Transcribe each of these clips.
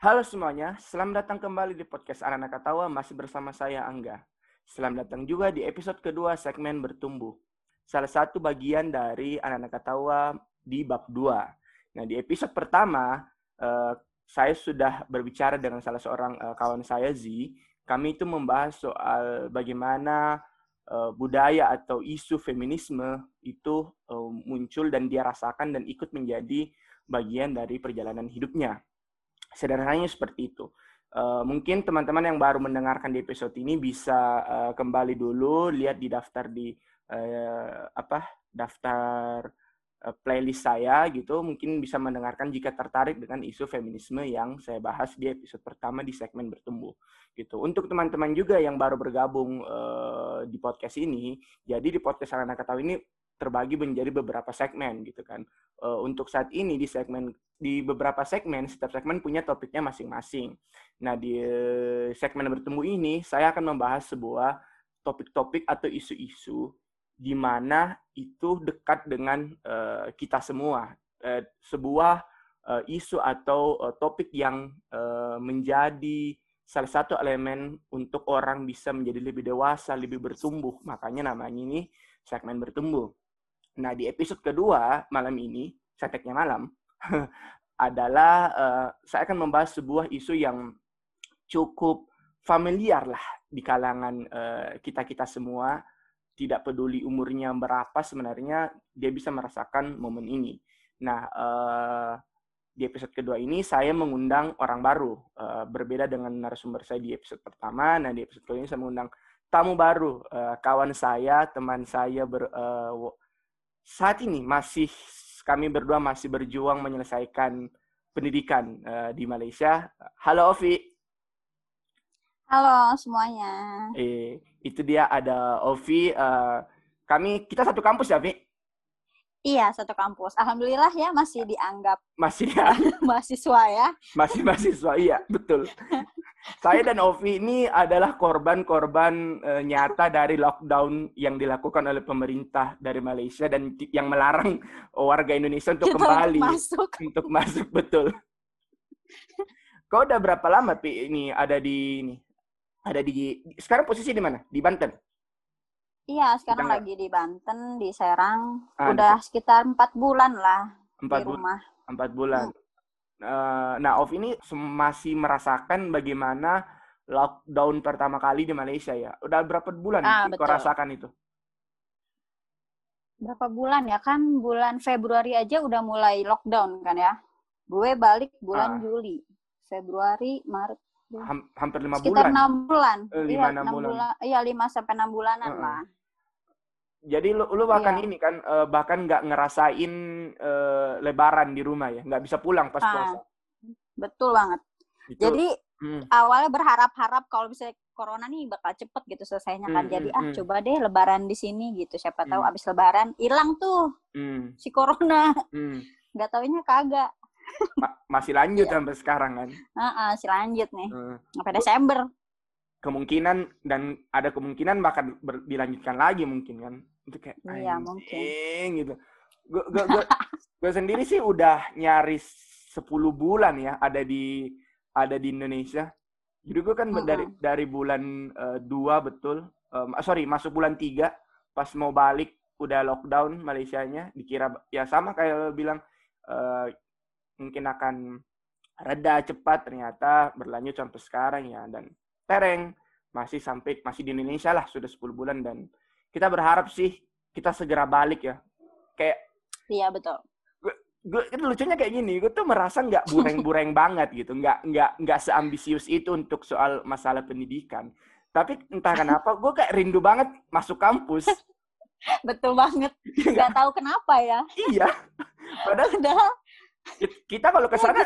Halo semuanya, selamat datang kembali di podcast Anak-anak Ketawa masih bersama saya Angga. Selamat datang juga di episode kedua segmen Bertumbuh. Salah satu bagian dari Anak-anak Ketawa di bab 2. Nah, di episode pertama uh, saya sudah berbicara dengan salah seorang uh, kawan saya Z. Kami itu membahas soal bagaimana uh, budaya atau isu feminisme itu muncul dan dia rasakan dan ikut menjadi bagian dari perjalanan hidupnya. Sederhananya seperti itu. Uh, mungkin teman-teman yang baru mendengarkan di episode ini bisa uh, kembali dulu lihat di daftar di uh, apa daftar uh, playlist saya gitu mungkin bisa mendengarkan jika tertarik dengan isu feminisme yang saya bahas di episode pertama di segmen bertumbuh gitu untuk teman-teman juga yang baru bergabung uh, di podcast ini jadi di podcast anak ketahui ini terbagi menjadi beberapa segmen gitu kan. Uh, untuk saat ini di segmen di beberapa segmen setiap segmen punya topiknya masing-masing. Nah di uh, segmen bertemu ini saya akan membahas sebuah topik-topik atau isu-isu di mana itu dekat dengan uh, kita semua. Uh, sebuah uh, isu atau uh, topik yang uh, menjadi salah satu elemen untuk orang bisa menjadi lebih dewasa, lebih bertumbuh. Makanya namanya ini segmen bertumbuh. Nah, di episode kedua malam ini, seteknya malam, adalah uh, saya akan membahas sebuah isu yang cukup familiar lah di kalangan uh, kita-kita semua. Tidak peduli umurnya berapa, sebenarnya dia bisa merasakan momen ini. Nah, uh, di episode kedua ini saya mengundang orang baru, uh, berbeda dengan narasumber saya di episode pertama. Nah, di episode kedua ini saya mengundang tamu baru, uh, kawan saya, teman saya ber, uh, saat ini masih kami berdua masih berjuang menyelesaikan pendidikan uh, di Malaysia. Halo Ovi. Halo semuanya. Eh, itu dia ada Ovi. Uh, kami kita satu kampus ya, Vi? Iya, satu kampus. Alhamdulillah ya masih dianggap masih dianggap mahasiswa ya. Masih mahasiswa, iya, betul. Saya dan Ovi ini adalah korban-korban e, nyata dari lockdown yang dilakukan oleh pemerintah dari Malaysia dan yang melarang warga Indonesia untuk Kita kembali masuk. untuk masuk betul. Kau udah berapa lama Pi ini ada di ini? Ada di sekarang posisi di mana? Di Banten. Iya, sekarang lagi di Banten, di Serang. Ah, udah sekitar empat bulan lah empat di rumah. Empat bulan. Hmm uh, nah Of ini masih merasakan bagaimana lockdown pertama kali di Malaysia ya. Udah berapa bulan ah, kau rasakan itu? Berapa bulan ya kan? Bulan Februari aja udah mulai lockdown kan ya. Gue balik bulan ah. Juli, Februari, Maret. hampir lima bulan. Sekitar enam bulan. Eh, lima enam bulan. bulan. Iya lima sampai enam bulanan uh -uh. lah. Jadi lu, lu bahkan iya. ini kan uh, bahkan nggak ngerasain uh, lebaran di rumah ya, nggak bisa pulang pas ah, puasa. Betul banget. Itu, Jadi hmm. awalnya berharap-harap kalau bisa corona nih bakal cepet gitu selesainya kan. Hmm, Jadi hmm, ah hmm. coba deh lebaran di sini gitu. Siapa tahu hmm. abis lebaran hilang tuh hmm. si corona. Hmm. Gak taunya kagak. Ma masih lanjut iya. sampai sekarang kan? Uh -uh, masih lanjut nih. Hmm. Sampai Desember kemungkinan dan ada kemungkinan bahkan ber, dilanjutkan lagi mungkin kan itu kayak iya, mungkin. gitu gue gue gue sendiri sih udah nyaris 10 bulan ya ada di ada di Indonesia jadi gue kan uh -huh. dari dari bulan uh, dua betul um, sorry masuk bulan tiga pas mau balik udah lockdown Malaysianya dikira ya sama kayak lo bilang uh, mungkin akan reda cepat ternyata berlanjut sampai sekarang ya dan tereng. Masih sampai masih di Indonesia lah sudah 10 bulan. Dan kita berharap sih kita segera balik ya. Kayak iya betul. gue, gue itu lucunya kayak gini. Gue tuh merasa nggak bureng-bureng banget gitu. Nggak nggak nggak seambisius itu untuk soal masalah pendidikan. Tapi entah kenapa gue kayak rindu banget masuk kampus. Betul banget. Iya nggak? Tahu kenapa ya. Iya. Padahal kita kalau ke iya, sana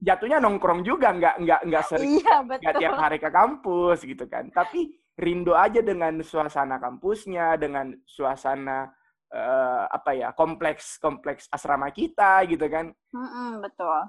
jatuhnya nongkrong juga nggak nggak nggak sering iya, nggak tiap hari ke kampus gitu kan. Tapi rindu aja dengan suasana kampusnya dengan suasana uh, apa ya kompleks kompleks asrama kita gitu kan. Mm -mm, betul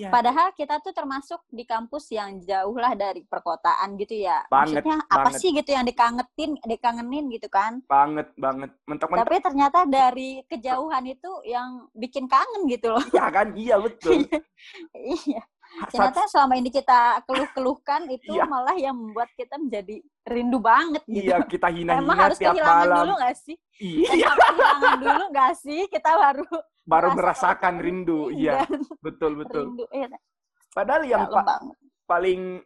Ya. Padahal kita tuh termasuk di kampus yang jauh lah dari perkotaan gitu ya. Banget, Maksudnya apa banget. sih gitu yang dikangetin, dikangenin gitu kan? Banget, banget. Mentok, mentok. Tapi ternyata dari kejauhan itu yang bikin kangen gitu loh. Iya kan? Iya betul. iya. ternyata selama ini kita keluh-keluhkan itu iya. malah yang membuat kita menjadi rindu banget gitu. Iya, kita hina-hina Emang harus tiap kehilangan malam. dulu gak sih? Iya. kehilangan dulu gak sih? Kita baru baru merasakan rindu. Iya, betul betul. Rindu, iya. Padahal yang pa paling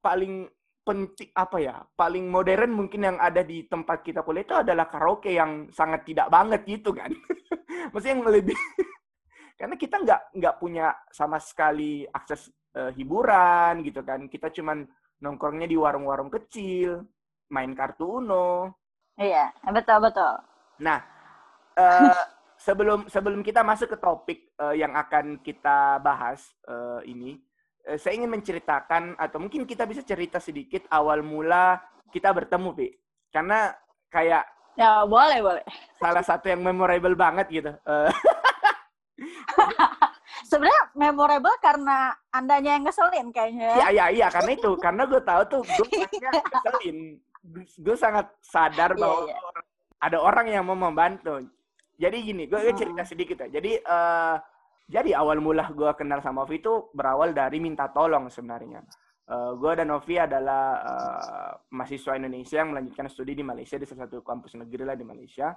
paling penting apa ya paling modern mungkin yang ada di tempat kita kuliah itu adalah karaoke yang sangat tidak banget gitu kan. Maksudnya yang lebih karena kita nggak nggak punya sama sekali akses uh, hiburan gitu kan. Kita cuman nongkrongnya di warung-warung kecil main kartu uno iya betul betul. Nah uh, sebelum sebelum kita masuk ke topik uh, yang akan kita bahas uh, ini uh, saya ingin menceritakan atau mungkin kita bisa cerita sedikit awal mula kita bertemu Pi karena kayak ya boleh boleh salah satu yang memorable banget gitu uh, Sebenarnya memorable karena andanya yang ngeselin kayaknya. Iya iya iya karena itu karena gue tahu tuh gue ngeselin. Gue sangat sadar iya, bahwa yeah, yeah. ada orang yang mau membantu. Jadi gini, gue hmm. cerita sedikit ya. Jadi uh, jadi awal mula gue kenal sama Ovi itu berawal dari minta tolong sebenarnya. Uh, gue dan Ovi adalah uh, mahasiswa Indonesia yang melanjutkan studi di Malaysia di salah satu kampus negeri lah di Malaysia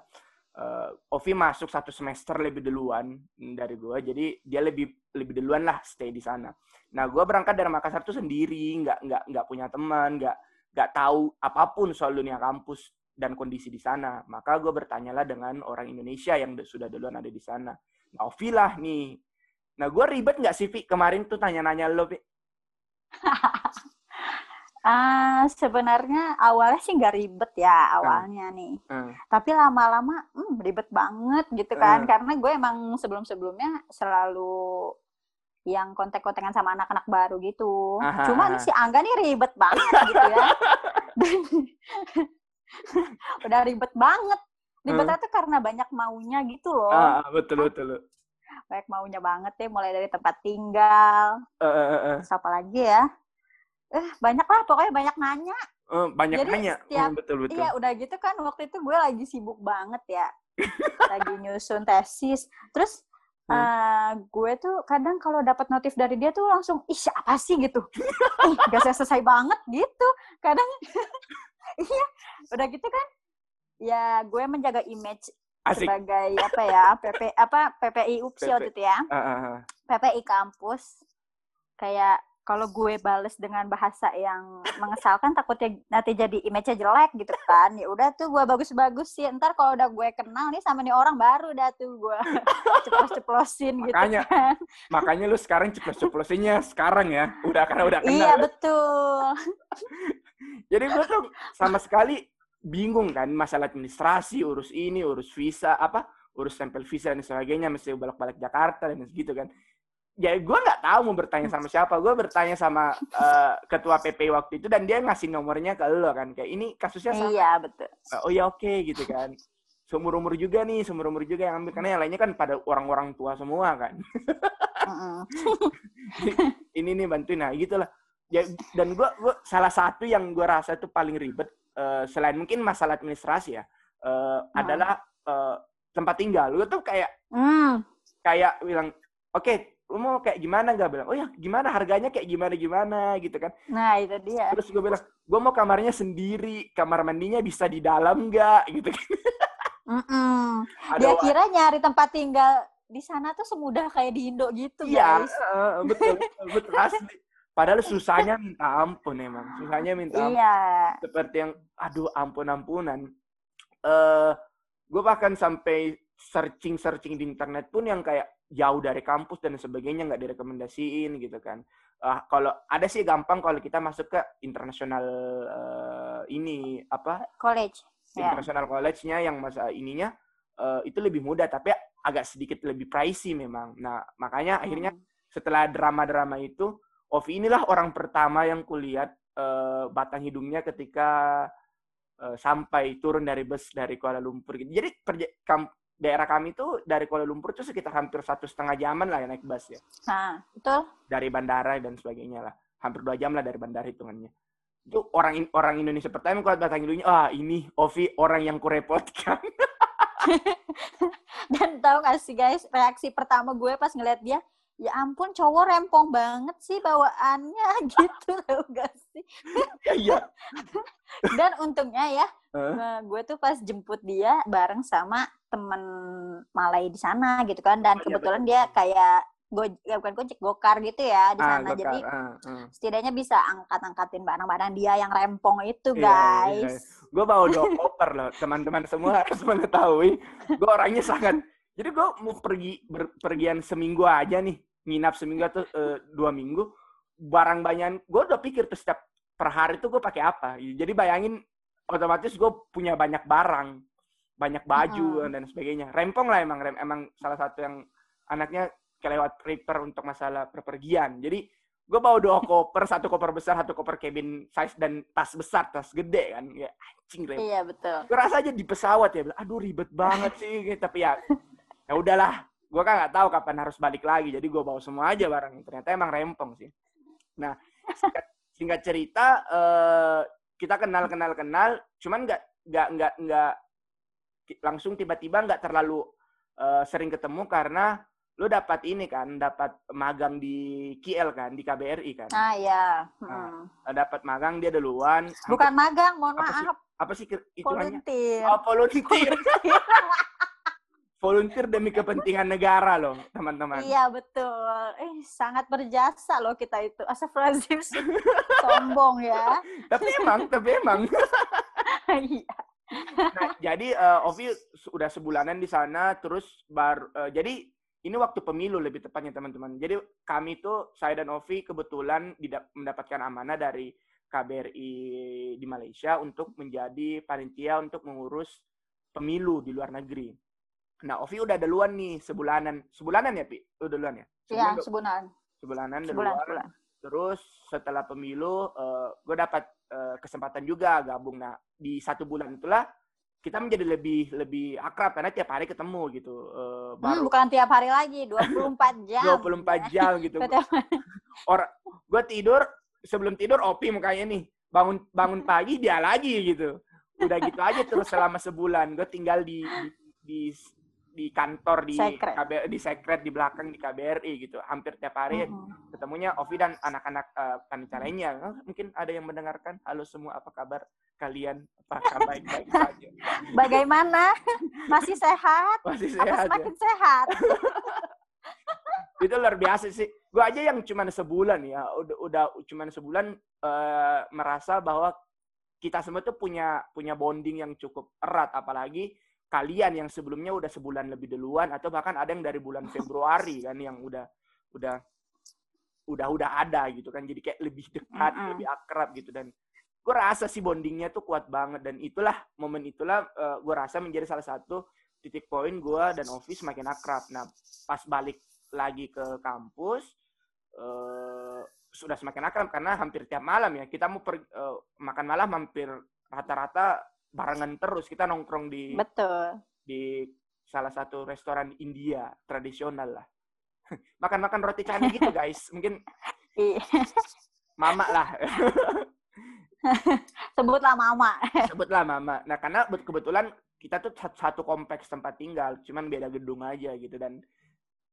uh, Ovi masuk satu semester lebih duluan dari gue, jadi dia lebih lebih duluan lah stay di sana. Nah, gue berangkat dari Makassar tuh sendiri, nggak nggak nggak punya teman, nggak nggak tahu apa pun soal dunia kampus dan kondisi di sana. Maka gue bertanyalah dengan orang Indonesia yang sudah duluan ada di sana. Nah, Ovi lah nih. Nah, gue ribet nggak sih, Vi? Kemarin tuh tanya-nanya lo, Vi. Uh, sebenarnya awalnya sih nggak ribet ya awalnya uh. nih. Uh. Tapi lama-lama hmm, ribet banget gitu kan. Uh. Karena gue emang sebelum-sebelumnya selalu yang kontak-kontakan sama anak-anak baru gitu. Aha, Cuma nih si Angga nih ribet banget gitu ya. Udah ribet banget. Ribetnya uh. tuh karena banyak maunya gitu loh. Uh, betul betul. Banyak maunya banget deh, mulai dari tempat tinggal. Uh, uh, uh. Terus apa lagi ya? eh banyak lah pokoknya banyak nanya uh, banyak Jadi nanya setiap, uh, betul betul iya udah gitu kan waktu itu gue lagi sibuk banget ya lagi nyusun tesis terus hmm. uh, gue tuh kadang kalau dapat notif dari dia tuh langsung ih siapa sih gitu ih gak selesai banget gitu kadang iya udah gitu kan ya gue menjaga image Asik. sebagai apa ya PP apa PPI UPSI waktu itu ya uh, uh, uh. PPI kampus kayak kalau gue bales dengan bahasa yang mengesalkan takutnya nanti jadi image-nya jelek gitu kan. Ya udah tuh gue bagus-bagus sih. Ntar kalau udah gue kenal nih sama nih orang baru dah tuh gue ceplos-ceplosin gitu makanya, kan. makanya lu sekarang ceplos-ceplosinnya sekarang ya. Udah karena udah kenal. Iya ya. betul. Jadi gue tuh sama sekali bingung kan masalah administrasi urus ini urus visa apa urus stempel visa dan sebagainya mesti balik-balik Jakarta dan segitu kan ya gue nggak tahu mau bertanya sama siapa. Gue bertanya sama uh, ketua PP waktu itu dan dia ngasih nomornya ke lo kan kayak ini kasusnya sama. Iya betul. Oh ya oke okay, gitu kan. Seumur umur juga nih seumur umur juga yang ambil karena yang lainnya kan pada orang-orang tua semua kan. Ini nih bantuin. Nah gitulah. Ya dan gue gua salah satu yang gue rasa itu paling ribet uh, selain mungkin masalah administrasi ya uh, hmm. adalah uh, tempat tinggal. Gue tuh kayak hmm. kayak bilang oke okay, lu mau kayak gimana? Gak bilang oh ya gimana? Harganya kayak gimana gimana? Gitu kan. Nah itu dia. Terus gue bilang gue mau kamarnya sendiri. Kamar mandinya bisa di dalam nggak? Gitu kan. Mm -mm. dia kira nyari tempat tinggal di sana tuh semudah kayak di Indo gitu iya, guys. uh, betul betul asli. Padahal susahnya minta ampun emang. Susahnya minta ampun. Iya. seperti yang aduh ampun ampunan uh, gue bahkan sampai searching searching di internet pun yang kayak jauh dari kampus dan sebagainya nggak direkomendasiin gitu kan. Uh, kalau ada sih gampang kalau kita masuk ke internasional uh, ini apa? College. Ya. International yeah. college-nya yang masa ininya uh, itu lebih mudah tapi agak sedikit lebih pricey memang. Nah, makanya hmm. akhirnya setelah drama-drama itu Ovi inilah orang pertama yang kulihat uh, batang hidungnya ketika uh, sampai turun dari bus dari Kuala Lumpur gitu. Jadi daerah kami itu dari Kuala Lumpur itu sekitar hampir satu setengah jaman lah ya naik bus ya. Nah, betul. Dari bandara dan sebagainya lah. Hampir dua jam lah dari bandara hitungannya. Itu orang orang Indonesia pertama kalau datang dulunya, ah ini Ovi orang yang kurepotkan. dan tahu gak sih guys, reaksi pertama gue pas ngeliat dia, ya ampun cowok rempong banget sih bawaannya gitu loh gak sih ya, iya dan untungnya ya huh? gue tuh pas jemput dia bareng sama temen Malay di sana gitu kan. Dan oh, iya, kebetulan iya, dia kayak go ya bukan gojek gokar gitu ya di ah, sana. Ah, jadi uh, uh. setidaknya bisa angkat-angkatin barang-barang dia yang rempong itu guys iya, iya. gue bawa dua koper loh. Teman-teman semua harus mengetahui gue orangnya sangat jadi gue mau pergi berpergian seminggu aja nih. Nginap seminggu atau uh, dua minggu. Barang banyak gue udah pikir tuh setiap per hari tuh gue pakai apa. Jadi bayangin otomatis gue punya banyak barang banyak baju hmm. dan sebagainya rempong lah emang rem emang salah satu yang anaknya kelewat prepare untuk masalah perpergian. Jadi gue bawa dua koper, satu koper besar, satu koper cabin size dan tas besar, tas gede kan. Ya anjing rem. Iya betul. Gue rasa aja di pesawat ya, aduh ribet banget sih. Tapi ya, ya udahlah. Gue kan nggak tahu kapan harus balik lagi. Jadi gue bawa semua aja barang. Ternyata emang rempong sih. Nah, singkat, singkat cerita, uh, kita kenal kenal kenal. Cuman nggak nggak nggak nggak langsung tiba-tiba nggak terlalu uh, sering ketemu karena lu dapat ini kan, dapat magang di KL kan, di KBRI kan. Ah iya. Hmm. Nah, dapat magang dia duluan. Bukan hampir, magang, mohon apa maaf. Sih, apa sih itu volunteer. Oh, volunteer. volunteer demi kepentingan negara loh, teman-teman. Iya, betul. Eh, sangat berjasa loh kita itu. Astagfirullahaladzim. Sombong ya. tapi emang, tapi emang. Iya. Nah, jadi uh, Ovi sudah sebulanan di sana, terus baru uh, jadi ini waktu pemilu lebih tepatnya teman-teman. Jadi kami itu saya dan Ovi kebetulan mendapatkan amanah dari KBRI di Malaysia untuk menjadi panitia untuk mengurus pemilu di luar negeri. Nah, Ovi udah duluan nih sebulanan. Sebulanan ya, Pi? Udah duluan ya? Iya, sebulan. Sebulanan duluan. Sebulan, Terus setelah pemilu, uh, eh, gue dapat uh, kesempatan juga gabung. Nah, di satu bulan itulah kita menjadi lebih lebih akrab karena tiap hari ketemu gitu. Uh, baru hmm, bukan tiap hari lagi, 24 jam. 24 jam gitu. Orang gue tidur sebelum tidur opi mukanya nih. Bangun bangun pagi dia lagi gitu. Udah gitu aja terus selama sebulan. Gue tinggal di di, di di kantor di Secret. KB, di sekret di belakang di KBRI gitu. Hampir tiap hari uh-huh. ketemunya Ovi dan anak-anak uh, panitia lainnya. Oh, mungkin ada yang mendengarkan. Halo semua apa kabar kalian? Apakah baik-baik saja? Bagaimana? Masih sehat? Masih sehat apa semakin ya? sehat? Itu luar biasa sih. Gue aja yang cuma sebulan ya. Udah udah cuma sebulan uh, merasa bahwa kita semua tuh punya punya bonding yang cukup erat. Apalagi kalian yang sebelumnya udah sebulan lebih duluan atau bahkan ada yang dari bulan Februari kan yang udah udah udah udah ada gitu kan. Jadi kayak lebih dekat mm -hmm. lebih akrab gitu. Dan gue rasa sih bondingnya tuh kuat banget. Dan itulah momen itulah uh, eh, gue rasa menjadi salah satu titik poin gue dan Ovi semakin akrab. Nah pas balik lagi ke kampus uh, sudah semakin akrab karena hampir tiap malam ya. Kita mau per, uh, makan malam hampir rata-rata barengan terus kita nongkrong di betul. di salah satu restoran India tradisional lah. Makan-makan roti canai gitu guys. Mungkin iya. mama lah. Sebutlah mama. Sebutlah mama. Nah karena kebetulan kita tuh satu kompleks tempat tinggal cuman beda gedung aja gitu dan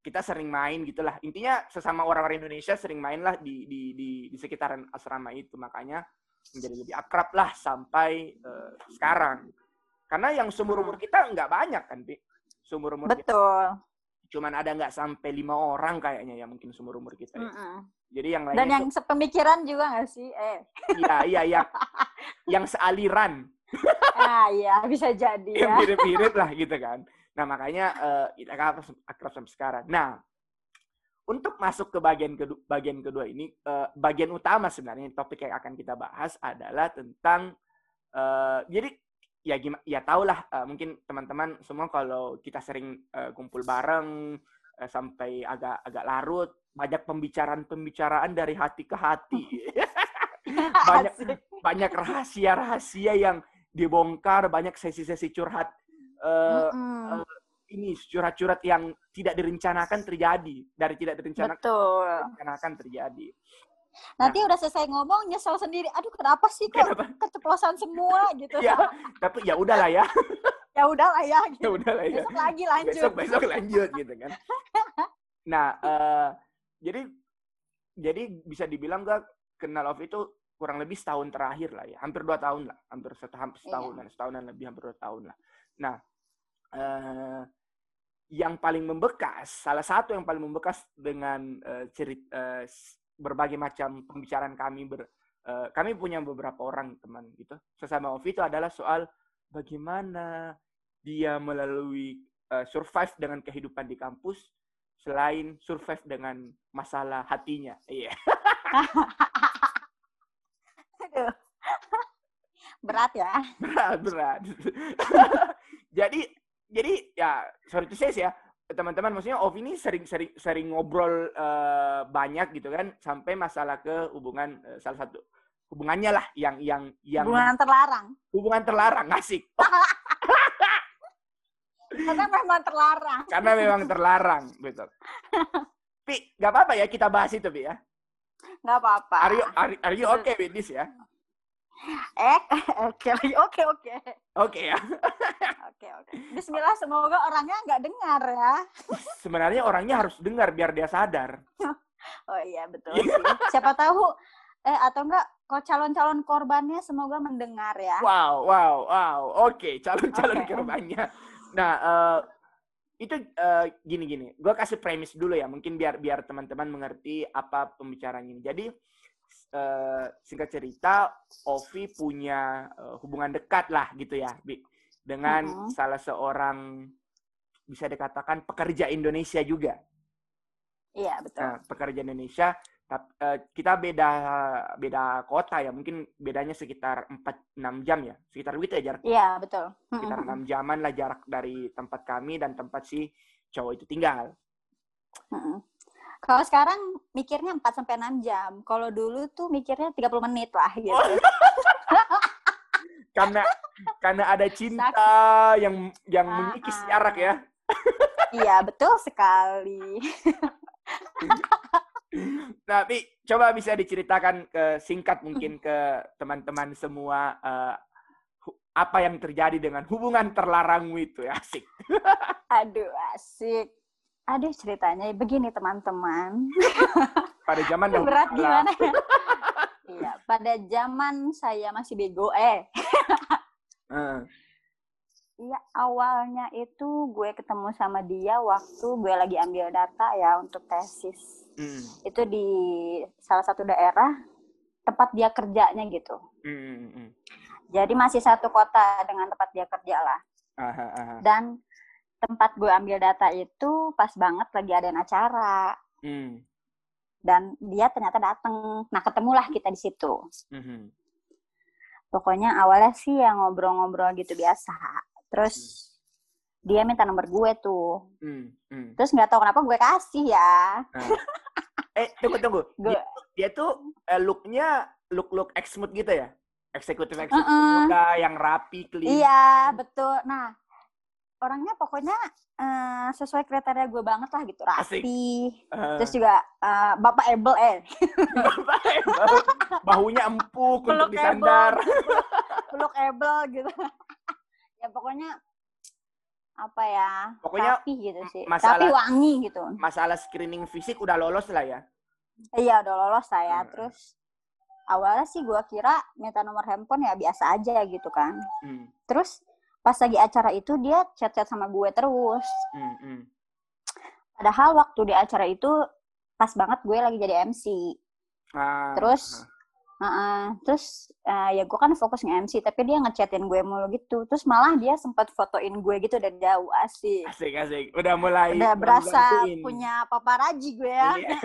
kita sering main gitulah. Intinya sesama orang-orang Indonesia sering main lah di di di, di sekitaran asrama itu. Makanya menjadi lebih akrab lah sampai uh, sekarang. Karena yang seumur umur kita nggak banyak kan, Pi? Seumur umur Betul. Kita. Cuman ada nggak sampai lima orang kayaknya ya mungkin seumur umur kita. Ya. Mm -mm. Jadi yang lainnya Dan yang itu... sepemikiran juga nggak sih? Eh. Iya, iya, iya. yang sealiran. ah, iya, bisa jadi ya. Yang mirip-mirip lah gitu kan. Nah, makanya uh, kita akrab sampai sekarang. Nah, untuk masuk ke bagian kedua, bagian kedua ini, uh, bagian utama sebenarnya topik yang akan kita bahas adalah tentang uh, jadi ya gimana ya tahulah uh, mungkin teman-teman semua kalau kita sering uh, kumpul bareng uh, sampai agak agak larut banyak pembicaraan-pembicaraan dari hati ke hati banyak banyak rahasia-rahasia yang dibongkar banyak sesi-sesi curhat uh, mm -hmm. uh, ini curhat-curhat yang tidak direncanakan terjadi dari tidak direncanakan Betul. direncanakan terjadi. Nanti nah, udah selesai ngomong nyesel sendiri. Aduh kenapa sih kok kenapa? keceplosan semua gitu. ya, tapi ya udahlah ya. ya udahlah ya. Gitu. Ya udahlah ya. Besok lagi lanjut. Besok besok lanjut gitu kan. Nah, uh, jadi jadi bisa dibilang gak kenal Ovi itu kurang lebih setahun terakhir lah ya, hampir dua tahun lah, hampir setahun setahunan, iya. setahunan lebih hampir dua tahun lah. Nah, eh, yang paling membekas, salah satu yang paling membekas dengan uh, cerita uh, berbagai macam pembicaraan kami ber, uh, kami punya beberapa orang teman gitu sesama Ovi itu adalah soal bagaimana dia melalui uh, survive dengan kehidupan di kampus selain survive dengan masalah hatinya. Iya. Yeah. berat ya. Berat, berat. jadi jadi ya sorry to say ya teman-teman maksudnya Ov ini sering sering sering ngobrol uh, banyak gitu kan sampai masalah ke hubungan uh, salah satu hubungannya lah yang yang yang hubungan terlarang. Hubungan terlarang ngasih karena memang terlarang. Karena memang terlarang betul. Pi nggak apa-apa ya kita bahas itu Pi ya? Nggak apa-apa. Are you are, are you okay with this ya Eh, oke oke oke. Oke ya. Oke oke. Bismillah, semoga orangnya nggak dengar ya. Sebenarnya orangnya harus dengar biar dia sadar. oh iya betul iya. sih. Siapa tahu eh atau enggak kok calon-calon korbannya semoga mendengar ya. Wow, wow, wow. Oke, calon-calon okay. korbannya. Nah, uh, itu uh, gini gini. Gue kasih premis dulu ya, mungkin biar biar teman-teman mengerti apa pembicaraan ini. Jadi uh, singkat cerita, Ovi punya uh, hubungan dekat lah gitu ya, Bi, dengan uh -huh. salah seorang bisa dikatakan pekerja Indonesia juga. Iya betul. Nah, pekerja Indonesia, tapi uh, kita beda beda kota ya, mungkin bedanya sekitar 4-6 jam ya, sekitar gitu ya jarak. Iya betul. Sekitar enam jaman lah jarak dari tempat kami dan tempat si cowok itu tinggal. Uh -uh. Kalau sekarang mikirnya 4 sampai 6 jam. Kalau dulu tuh mikirnya 30 menit lah gitu. Oh. karena karena ada cinta yang yang uh, mengikis jarak ya. iya, betul sekali. Tapi coba bisa diceritakan ke singkat mungkin ke teman-teman semua uh, apa yang terjadi dengan hubungan terlarangmu itu ya asik. Aduh asik. Aduh ceritanya begini teman-teman. Pada zaman yang berat gimana ya? iya, pada zaman saya masih bego eh. Iya, uh. awalnya itu gue ketemu sama dia waktu gue lagi ambil data ya untuk tesis. Mm. Itu di salah satu daerah tempat dia kerjanya gitu. Mm. Jadi masih satu kota dengan tempat dia kerja lah. Aha, aha. Dan tempat gue ambil data itu pas banget lagi ada acara. Hmm. Dan dia ternyata datang. Nah, ketemulah kita di situ. Hmm. Pokoknya awalnya sih ya ngobrol-ngobrol gitu biasa. Terus hmm. dia minta nomor gue tuh. Hmm. Hmm. Terus nggak tahu kenapa gue kasih ya. Nah. eh, tunggu tunggu. Gue... Dia, dia tuh eh, looknya look-look exmut gitu ya? Eksekutif eksekutif uh -uh. yang rapi, clean. Iya, betul. Nah, orangnya pokoknya uh, sesuai kriteria gue banget lah gitu. Rapi. Uh. terus juga uh, bapak able eh. Bapak able. Bahunya empuk untuk disandar. Peluk able gitu. Ya pokoknya apa ya pokoknya rapi gitu sih. masalah, tapi wangi gitu. masalah screening fisik udah lolos lah ya? Iya udah lolos saya uh. terus awalnya sih gue kira minta nomor handphone ya biasa aja gitu kan. Hmm. terus pas lagi acara itu dia chat-chat sama gue terus. Mm -hmm. Padahal waktu di acara itu pas banget gue lagi jadi MC. Ah, terus, uh, uh, terus uh, ya gue kan fokus nge-MC, tapi dia ngechatin gue mulu gitu. Terus malah dia sempat fotoin gue gitu dari jauh asik. Asik asik. Udah mulai. Udah berasa punya paparaji gue ya. Yeah.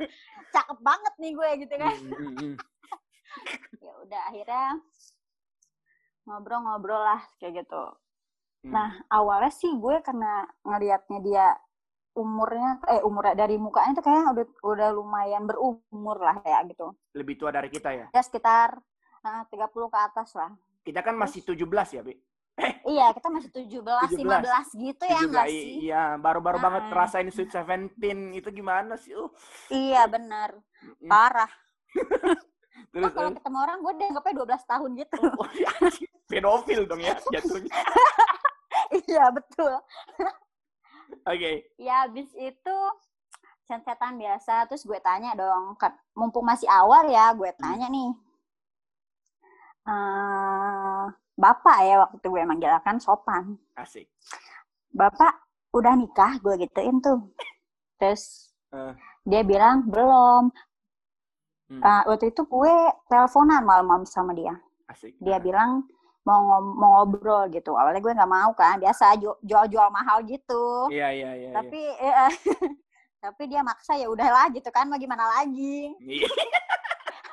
Cakep banget nih gue gitu kan. Mm -hmm. ya udah akhirnya ngobrol-ngobrol lah kayak gitu. Hmm. Nah awalnya sih gue karena ngelihatnya dia umurnya eh umurnya dari mukanya tuh kayaknya udah udah lumayan berumur lah ya gitu. Lebih tua dari kita ya? Ya sekitar nah, 30 ke atas lah. Kita kan masih tujuh 17 ya, Bi? Eh. Iya, kita masih 17, 17. 15 gitu 17, ya enggak sih? Iya, baru-baru nah. banget rasain Sweet Seventeen. Itu gimana sih? Uh. Iya, benar. Parah. Terus, kalau ketemu orang gue dianggapnya 12 tahun gitu. Oh, ya, pedofil dong ya jatuhnya. iya, betul. Oke. Okay. Ya, habis itu chat-chatan biasa terus gue tanya dong kan mumpung masih awal ya gue hmm. tanya nih uh, bapak ya waktu itu gue manggil kan sopan asik bapak udah nikah gue gituin tuh terus uh. dia bilang belum hmm. uh, waktu itu gue teleponan malam-malam sama dia. Asik. Dia bilang mau mau ngobrol gitu. Awalnya gue nggak mau kan biasa jual-jual mahal gitu. Iya iya iya tapi iya. tapi dia maksa ya udahlah gitu kan mau gimana lagi? Iya.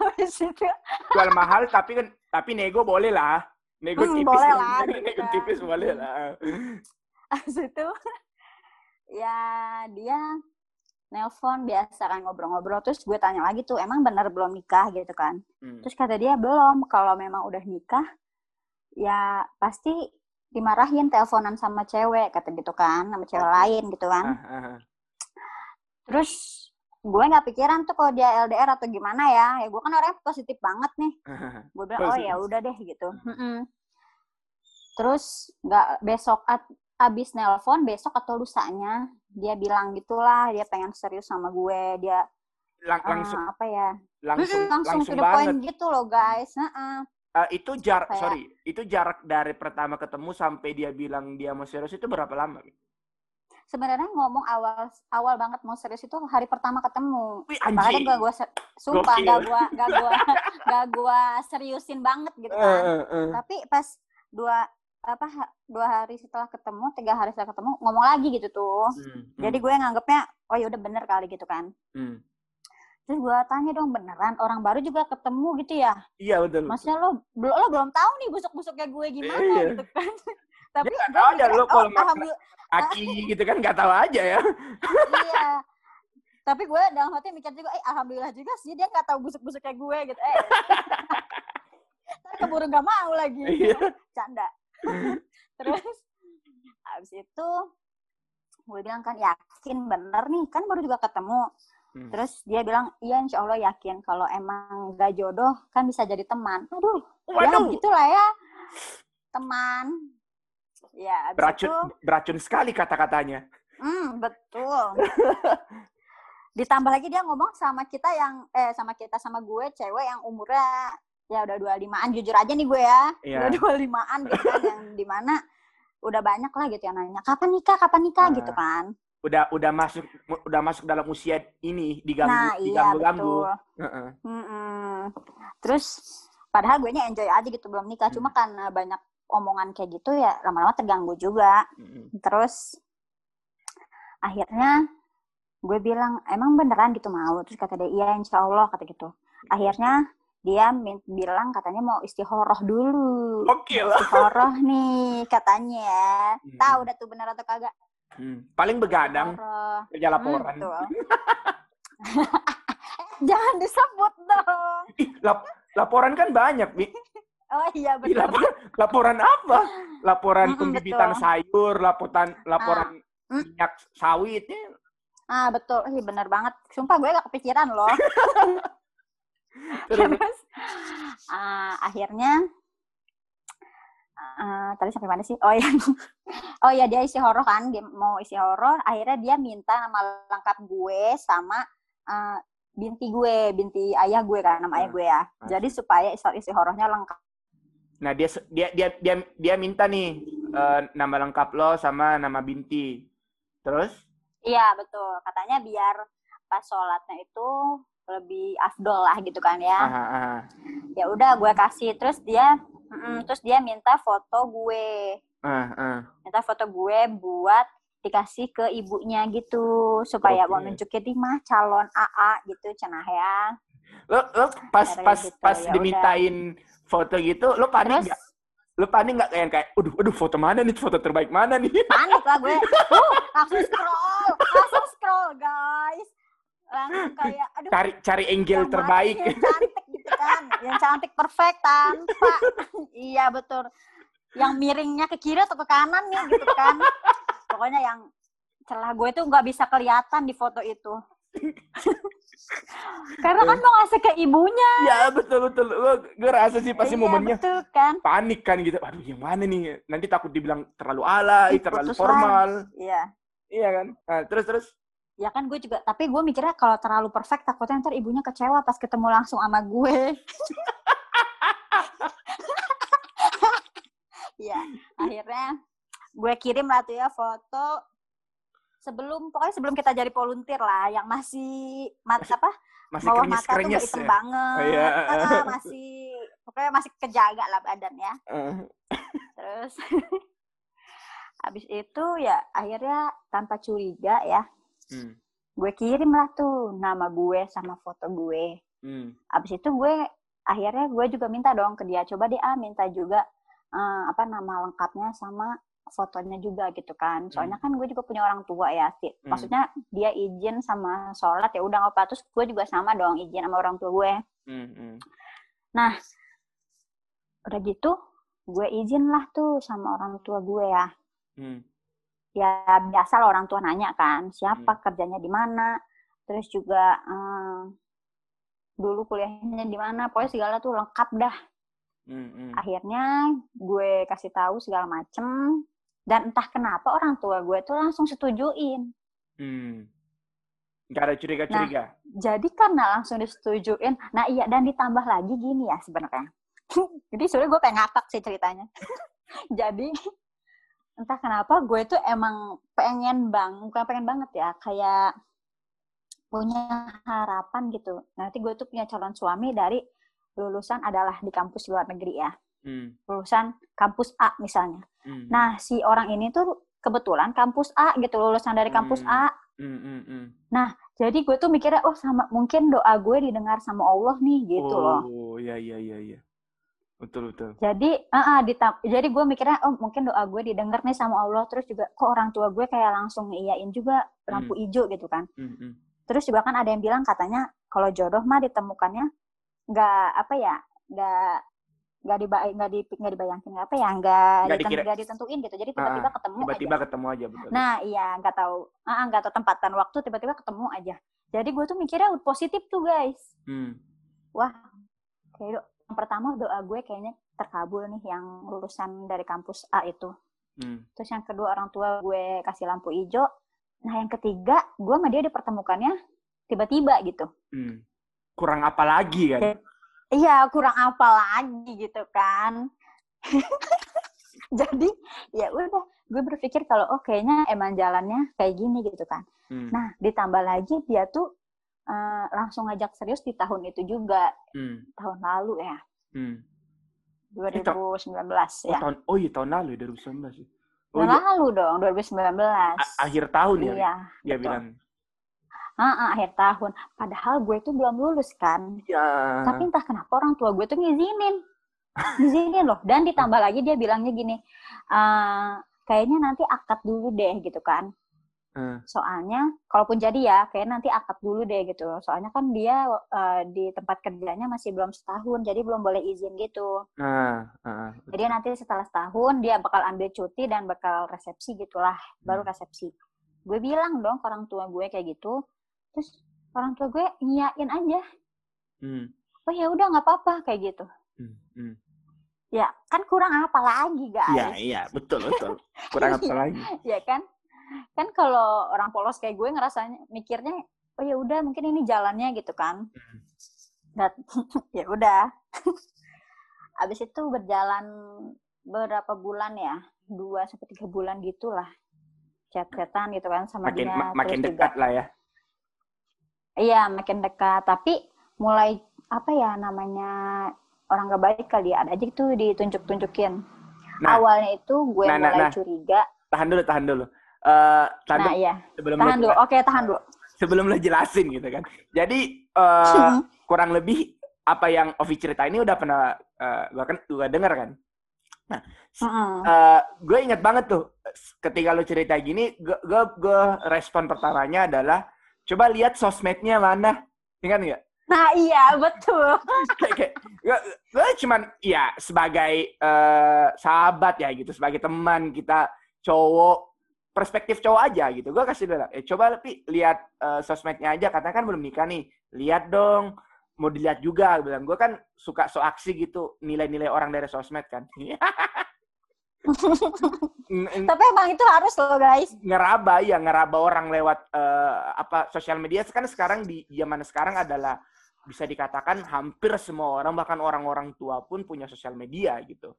habis itu jual mahal tapi kan tapi nego boleh lah. Nego hmm, tipis. boleh lah gitu nego kan. tipis boleh lah. Habis itu ya dia nelpon biasa kan ngobrol-ngobrol terus gue tanya lagi tuh emang bener belum nikah? gitu kan. Hmm. terus kata dia belum kalau memang udah nikah ya pasti dimarahin teleponan sama cewek kata gitu kan sama cewek lain gitu kan. Uh, uh, uh terus gue nggak pikiran tuh kalau dia LDR atau gimana ya. Ya gue kan orangnya positif banget nih. Gue bilang oh ya udah deh gitu. Terus nggak besok abis nelpon besok atau lusanya dia bilang gitulah dia pengen serius sama gue dia Lang langsung uh, apa ya langsung langsung, langsung to the point gitu loh guys uh -uh. Uh, itu jarak sorry itu jarak dari pertama ketemu sampai dia bilang dia mau serius itu berapa lama sebenarnya ngomong awal awal banget mau serius itu hari pertama ketemu. Wih, anjing. gak gue sumpah gak gue gak gue gak gue seriusin banget gitu kan. Uh, uh, uh. Tapi pas dua apa dua hari setelah ketemu tiga hari setelah ketemu ngomong lagi gitu tuh. Hmm, hmm. jadi gue nganggapnya oh ya udah bener kali gitu kan. Hmm. terus gue tanya dong beneran? Orang baru juga ketemu gitu ya? Iya betul. Maksudnya lo belum lo belum tahu nih busuk busuknya gue gimana iya. gitu kan. Tapi ya, gue aja lo kalau oh, alhamdulillah aki gitu kan nggak tahu aja ya. Iya. Tapi gue dalam hati mikir juga eh alhamdulillah juga sih dia nggak tahu busuk-busuk kayak gue gitu. Eh. Keburu nggak mau lagi. Iya. canda terus habis itu gue bilang kan yakin bener nih kan baru juga ketemu hmm. terus dia bilang iya insya Allah yakin kalau emang gak jodoh kan bisa jadi teman aduh ya Waduh. ya gitulah ya teman Ya, beracun itu, beracun sekali kata-katanya. Hmm, betul. Ditambah lagi dia ngomong sama kita yang eh sama kita sama gue cewek yang umurnya ya udah dua limaan jujur aja nih gue ya. Yeah. Udah dua limaan gitu kan yang di mana udah banyak lah gitu yang nanya kapan nikah kapan nikah uh, gitu kan udah udah masuk udah masuk dalam usia ini diganggu nah, iya, ganggu uh -uh. Mm -mm. terus padahal gue nya enjoy aja gitu belum nikah hmm. cuma karena banyak omongan kayak gitu ya lama-lama terganggu juga. Mm-hmm. Terus akhirnya gue bilang emang beneran gitu mau terus kata dia iya insya Allah kata gitu akhirnya dia bilang katanya mau istihoroh dulu oke lah istihoroh nih katanya ya hmm. tahu udah tuh bener atau kagak hmm. paling begadang kerja laporan hmm, jangan disebut dong lap laporan kan banyak bi Oh iya benar. Lapor, laporan apa? Laporan mm, pembibitan betul. sayur, laporan laporan ah. minyak sawit ya. Ah betul, iya benar banget. Sumpah gue gak kepikiran loh. Terus, uh, akhirnya uh, tadi sampai mana sih? Oh ya, oh ya dia isi horor kan, dia mau isi horor. Akhirnya dia minta nama lengkap gue sama uh, binti gue, binti ayah gue kan, nama ayah gue ya. Jadi supaya isi, isi horornya lengkap Nah dia dia dia dia dia minta nih uh, nama lengkap lo sama nama binti. Terus? Iya betul. Katanya biar pas sholatnya itu lebih afdol lah gitu kan ya. Aha, aha. Ya udah gue kasih terus dia mm, terus dia minta foto gue. Uh, uh. Minta foto gue buat dikasih ke ibunya gitu supaya okay. mau nunjukin nih mah calon AA gitu cenah ya. Lo lo pas pas gitu. pas ya dimintain udah foto gitu lo panik nggak lo panik nggak kayak kayak aduh aduh foto mana nih foto terbaik mana nih panik lah gue uh, langsung scroll langsung scroll guys langsung kayak aduh cari cari angle terbaik yang cantik gitu kan yang cantik perfect tanpa iya betul yang miringnya ke kiri atau ke kanan nih gitu kan pokoknya yang celah gue tuh nggak bisa kelihatan di foto itu karena kan mau ngasih ke ibunya. Ya betul betul. gue rasa sih pasti iya, momennya betul, kan? panik kan gitu. Aduh gimana nih? Nanti takut dibilang terlalu alay, terlalu formal. Iya. Iya kan? Nah, terus terus. Ya kan gue juga tapi gue mikirnya kalau terlalu perfect takutnya ntar ibunya kecewa pas ketemu langsung sama gue ya akhirnya gue kirim lah tuh ya foto sebelum pokoknya sebelum kita jadi volunteer lah yang masih mat apa masih bawah krenyes, mata tuh krenyes gak hitam ya? banget Oh, iya. Ah, masih pokoknya masih kejaga lah badan ya Eh, terus habis itu ya akhirnya tanpa curiga ya hmm, gue kirim lah tuh nama gue sama foto gue. Hmm, abis itu gue akhirnya gue juga minta dong ke dia. Coba dia ah, minta juga eh, apa nama lengkapnya sama fotonya juga gitu kan. Soalnya kan gue juga punya orang tua ya Ti. Hmm. maksudnya dia izin sama sholat ya udah nggak apa terus gue juga sama dong izin sama orang tua gue. Hmm, hmm. udah gitu gue izin lah tuh sama orang tua gue ya. Hmm, ya biasa lah orang tua nanya kan siapa kerjanya di mana terus juga eh, dulu kuliahnya di mana pokoknya segala tuh lengkap dah hmm, hmm. akhirnya gue kasih tahu segala macem dan entah kenapa orang tua gue tuh langsung setujuin Hmm. Nggak ada curiga-curiga. jadi karena langsung disetujuin nah iya dan ditambah lagi gini ya sebenarnya jadi sebenarnya gue pengen ngakak sih ceritanya jadi entah kenapa gue tuh emang pengen bang bukan pengen banget ya kayak punya harapan gitu. Nanti gue tuh punya calon suami dari lulusan adalah di kampus luar negeri ya. Hmm, lulusan kampus A misalnya. Hmm, nah si orang ini tuh kebetulan kampus A gitu lulusan dari kampus Hmm. A. Hmm, hmm, hmm. jadi gue tuh mikirnya oh sama mungkin doa gue didengar sama Allah nih gitu loh. Oh, iya, iya, iya, iya. Betul, betul. Jadi, ah, ah, ditam- jadi gue mikirnya, oh mungkin doa gue didengar nih sama Allah. Terus juga, kok orang tua gue kayak langsung iyain juga lampu hijau gitu kan. Hmm, hmm. Terus juga kan ada yang bilang katanya, kalau jodoh mah ditemukannya nggak apa ya, nggak nggak diba nggak di nggak dibayangin nggak apa ya nggak Nggak ditentuin gitu jadi tiba-tiba ketemu Tiba-tiba aja ketemu aja, betul. nah iya nggak tahu ah ah, nggak tahu tempatan waktu tiba-tiba ketemu aja jadi gue tuh mikirnya positif tuh guys Hmm, kayak do- yang pertama doa gue kayaknya terkabul nih yang lulusan dari kampus A itu hmm. terus yang kedua orang tua gue kasih lampu hijau nah yang ketiga gue sama dia dipertemukannya tiba-tiba gitu hmm. Kurang apa lagi kan? Oke. iya kurang apa lagi gitu kan jadi ya udah gue berpikir kalau oh kayaknya emang jalannya kayak gini gitu kan Hmm, nah ditambah lagi dia tuh eh, langsung ngajak serius di tahun itu juga hmm, tahun lalu ya hmm. 2019 Oh, ya tahun, oh iya, tahun lalu ya, 2019 sih. Oh tahun iya, lalu dong 2019 a- akhir tahun ya, iya dia betul. bilang. Ah, ah, akhir tahun. Padahal gue tuh belum lulus kan. Iya. Tapi entah kenapa orang tua gue tuh ngizinin. Ngizinin loh. Dan ditambah lagi dia bilangnya gini, "Eh, kayaknya nanti akad dulu deh gitu kan. Hmm. Soalnya, kalaupun jadi ya, kayak nanti akad dulu deh gitu. Soalnya kan dia eh, di tempat kerjanya masih belum setahun, jadi belum boleh izin gitu. Nah, ah, Jadi nanti setelah setahun dia bakal ambil cuti dan bakal resepsi gitulah, baru Hmm. resepsi. Gue bilang dong ke orang tua gue kayak gitu, terus orang tua gue nyiain aja. Hmm, Oh ya udah nggak apa-apa kayak gitu. hmm, hmm. Ya kan kurang apa lagi Iya, guys? iya, betul, betul. Kurang apa lagi? Ya kan? Kan kalau orang polos kayak gue ngerasanya mikirnya, oh ya udah mungkin ini jalannya gitu kan. Hmm. Dan ya udah. Abis itu berjalan berapa bulan ya? Dua sampai tiga bulan gitulah. Chat-chatan gitu kan sama Makin dia. ma- makin Terus juga- dekat lah ya. Iya, makin dekat. Tapi mulai apa ya namanya orang gak baik kali ya. Ada aja tuh ditunjuk-tunjukin. Nah. Awalnya itu gue Nah, nah, mulai nah. curiga. Tahan dulu, tahan dulu. Eh, tahan Nah dulu iya, sebelum tahan dulu. Oke, tahan dulu. sebelum lo jelasin gitu kan. Jadi eh, kurang lebih apa yang Ovi cerita ini udah pernah eh, gua kan gua denger kan. Mm-mm. Eh, gue inget banget tuh ketika lo cerita gini, gue gue gue respon pertamanya adalah coba lihat sosmednya mana, ingat nggak? Nah iya, betul. kayak, kayak gue, gue cuman ya sebagai eh, sahabat ya gitu, sebagai teman kita cowok perspektif cowok aja gitu. Gue kasih bilang, eh coba tapi lihat eh, sosmednya aja, karena kan belum nikah nih, lihat dong. Mau dilihat juga, bilang gue kan suka so aksi gitu nilai-nilai orang dari sosmed kan. Tapi emang itu harus loh guys. Ngeraba ya, ngeraba orang lewat uh, apa sosial media. Kan sekarang di zaman sekarang adalah bisa dikatakan hampir semua orang bahkan orang-orang tua pun punya sosial media gitu.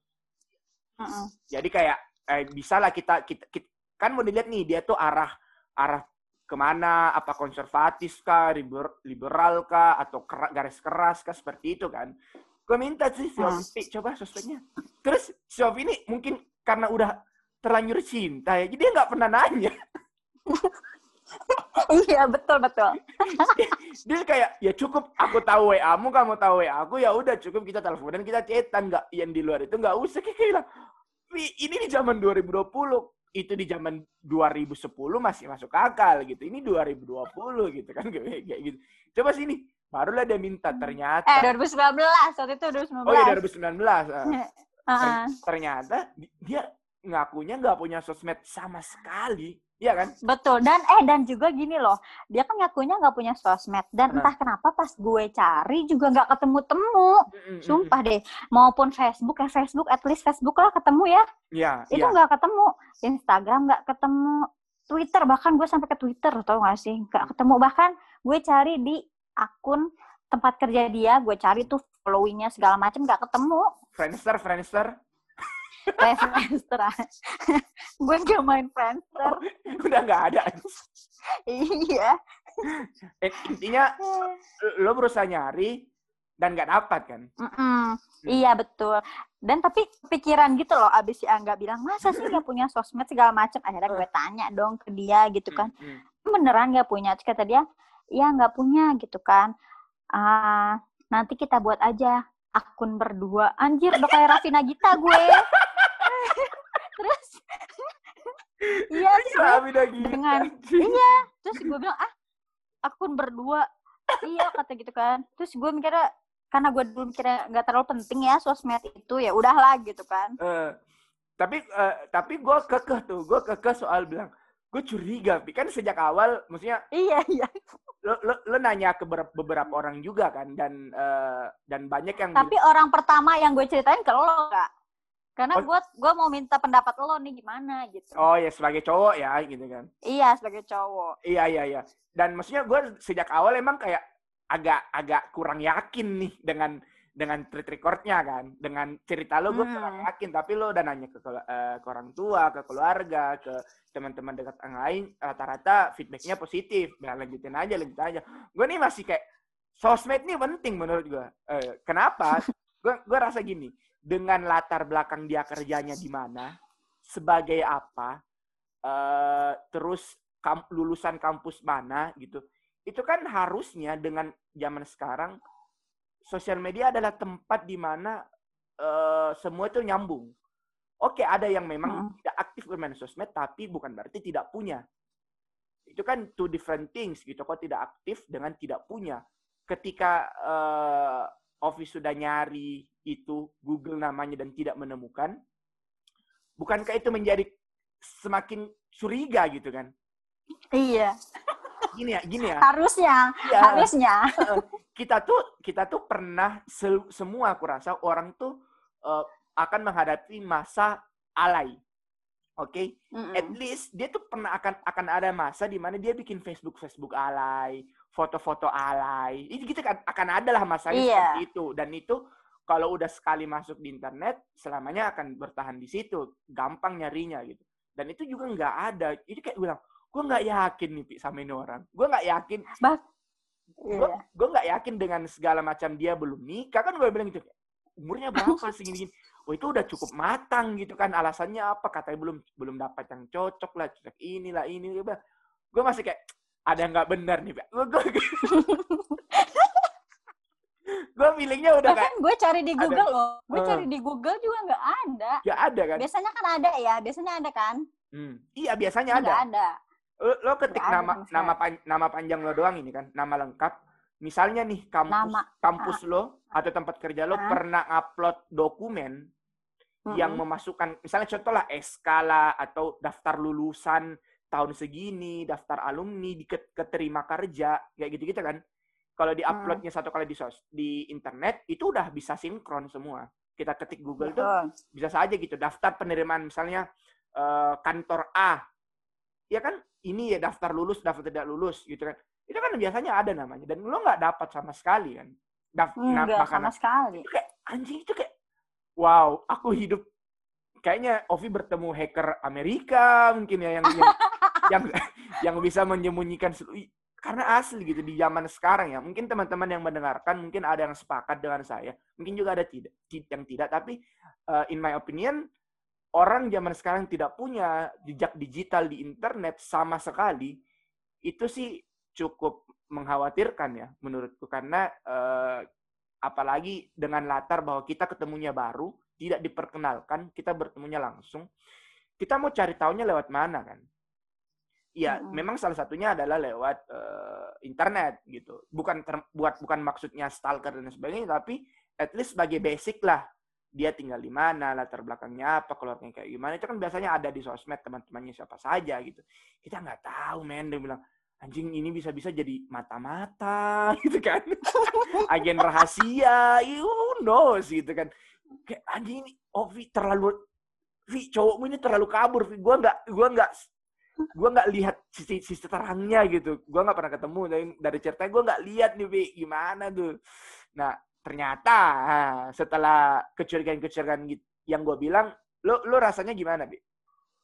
Uh -uh. Jadi kayak eh, bisa lah kita, kita, kita kan mau dilihat nih dia tuh arah arah ke mana apa konservatif kah liberal kah atau garis keras kah seperti itu kan gue minta sih si Ovi, coba sosmednya. Terus si Ovi ini mungkin karena udah terlanjur cinta ya, jadi dia nggak pernah nanya. iya betul betul. dia, kayak ya cukup aku tahu wa kamu kamu tahu wa aku ya udah cukup kita telepon dan kita cetan nggak yang di luar itu nggak usah kayak bilang ini di zaman 2020 itu di zaman 2010 masih masuk akal gitu ini 2020 gitu kan kayak gitu coba sini Barulah dia minta ternyata. Eh 2019 waktu itu 2019. Oh iya 2019. Uh. uh Ternyata dia ngakunya nggak punya sosmed sama sekali. Iya kan? Betul. Dan eh dan juga gini loh, dia kan ngakunya nggak punya sosmed dan nah. entah kenapa pas gue cari juga nggak ketemu-temu. Sumpah deh. Maupun Facebook ya Facebook, at least Facebook lah ketemu ya. Iya. Itu iya. nggak ya. ketemu. Instagram nggak ketemu. Twitter bahkan gue sampai ke Twitter tau gak sih? Nggak ketemu bahkan gue cari di akun tempat kerja dia, gue cari tuh followingnya segala macam nggak ketemu. Friendster, Friendster. Kayak Friendster. gue gak main Friendster. Oh, udah nggak ada. iya. Eh, intinya lo berusaha nyari dan nggak dapat kan? Mm -mm. Hmm. Iya betul. Dan tapi pikiran gitu loh, abis si Angga bilang masa sih nggak punya sosmed segala macam. Akhirnya gue tanya dong ke dia gitu kan, mm -hmm. beneran nggak punya? Terus kata dia, ya nggak punya gitu kan uh, nanti kita buat aja akun berdua anjir udah kayak Raffi Nagita gue terus? Iya dengan iya terus gue bilang ah akun berdua. Iya kata gitu kan. Terus gue mikirnya karena gue dulu mikirnya nggak terlalu penting ya sosmed itu ya udahlah gitu kan. Uh, tapi uh, tapi gue kekeh tuh gue kekeh soal bilang gue curiga kan sejak awal maksudnya iya iya. lo, lo, lo nanya ke beberapa orang juga kan dan uh, dan banyak yang tapi bilang, orang pertama yang gue ceritain ke lo kak karena oh, gue mau minta pendapat lo nih gimana gitu. Oh ya sebagai cowok ya gitu kan. Iya sebagai cowok. Iya iya iya. Dan maksudnya gue sejak awal emang kayak agak agak kurang yakin nih dengan dengan treat recordnya kan. Dengan cerita lo gue hmm. kurang yakin tapi lo udah nanya ke, uh, ke orang tua ke keluarga ke teman-teman dekat yang lain rata-rata feedbacknya positif. Nah, lanjutin aja lanjutin aja. Gue nih masih kayak sosmed nih penting menurut gue uh, kenapa? Gue gue rasa gini dengan latar belakang dia kerjanya di mana sebagai apa uh, terus kam lulusan kampus mana gitu itu kan harusnya dengan zaman sekarang sosial media adalah tempat di mana uh, semua itu nyambung. Oke, ada yang memang hmm. tidak aktif bermain sosmed, tapi bukan berarti tidak punya. Itu kan two different things gitu. Kok tidak aktif dengan tidak punya. Ketika uh, Office sudah nyari itu Google namanya dan tidak menemukan, bukankah itu menjadi semakin curiga gitu kan? Iya gini ya, gini ya. Harusnya, ya, harusnya. Kita tuh kita tuh pernah se semua aku rasa orang tuh uh, akan menghadapi masa alay. Oke, okay? mm -hmm. at least dia tuh pernah akan akan ada masa di mana dia bikin Facebook Facebook alay, foto-foto alay. Gitu kan akan ada lah masanya yeah. seperti itu dan itu kalau udah sekali masuk di internet selamanya akan bertahan di situ, gampang nyarinya gitu. Dan itu juga nggak ada. Itu kayak bilang, gue nggak yakin nih Pi, sama ini orang gue nggak yakin bah gue yeah. gue nggak yakin dengan segala macam dia belum nikah kan gue bilang gitu umurnya berapa segini gini oh itu udah cukup matang gitu kan alasannya apa katanya belum belum dapat yang cocok lah cocok inilah ini gue masih kayak ada nggak benar nih gue gue gue feelingnya udah Bahkan gue cari di Google ada, loh. Gue uh, cari di Google juga nggak ada. Ya ada kan? Biasanya kan ada ya biasanya ada kan? Hmm. iya biasanya ada. ada. Lo, lo ketik nama nama pan, nama panjang lo doang ini kan nama lengkap. Misalnya nih kampus nama. kampus uh, lo atau tempat kerja lo uh, pernah upload dokumen uh, yang memasukkan misalnya contoh lah SK lah atau daftar lulusan tahun segini daftar alumni di keterima kerja kayak gitu gitu kan. Kalau di uploadnya satu kali di sos di internet itu udah bisa sinkron semua. Kita ketik Google Betul. tuh bisa saja gitu daftar penerimaan misalnya uh, kantor A. Ya kan ini ya daftar lulus daftar tidak lulus gitu kan. Itu kan biasanya ada namanya dan lo nggak dapat sama sekali kan. Daftar nah, sama sekali. itu kayak anjing itu kayak wow aku hidup. Kayaknya Ovi bertemu hacker Amerika mungkin ya yang yang yang, yang bisa menyembunyikan karena asli gitu di zaman sekarang ya. Mungkin teman-teman yang mendengarkan mungkin ada yang sepakat dengan saya. Mungkin juga ada tidak yang tidak. Tapi uh, in my opinion orang zaman sekarang tidak punya jejak digital di internet sama sekali itu sih cukup mengkhawatirkan ya menurutku. Karena uh, apalagi dengan latar bahwa kita ketemunya baru tidak diperkenalkan kita bertemunya langsung kita mau cari tahunya lewat mana kan Iya, hmm. memang salah satunya adalah lewat uh, internet gitu. Bukan ter, buat bukan maksudnya stalker dan sebagainya, tapi at least sebagai basic lah. Dia tinggal di mana, latar belakangnya apa, keluarnya kayak gimana. Itu kan biasanya ada di sosmed teman-temannya siapa saja gitu. Kita nggak tahu, men. Dia bilang, anjing ini bisa-bisa jadi mata-mata gitu kan. Agen rahasia, you knows gitu kan. Kayak anjing ini, oh Vi terlalu Vi, cowokmu ini terlalu kabur, Vi. Gue nggak, gua nggak gue nggak lihat sisi sisi terangnya gitu. Gue nggak pernah ketemu dari dari cerita gue nggak lihat nih Bi, gimana tuh. Nah ternyata setelah kecurigaan-kecurigaan yang gue bilang lo lo rasanya gimana bi?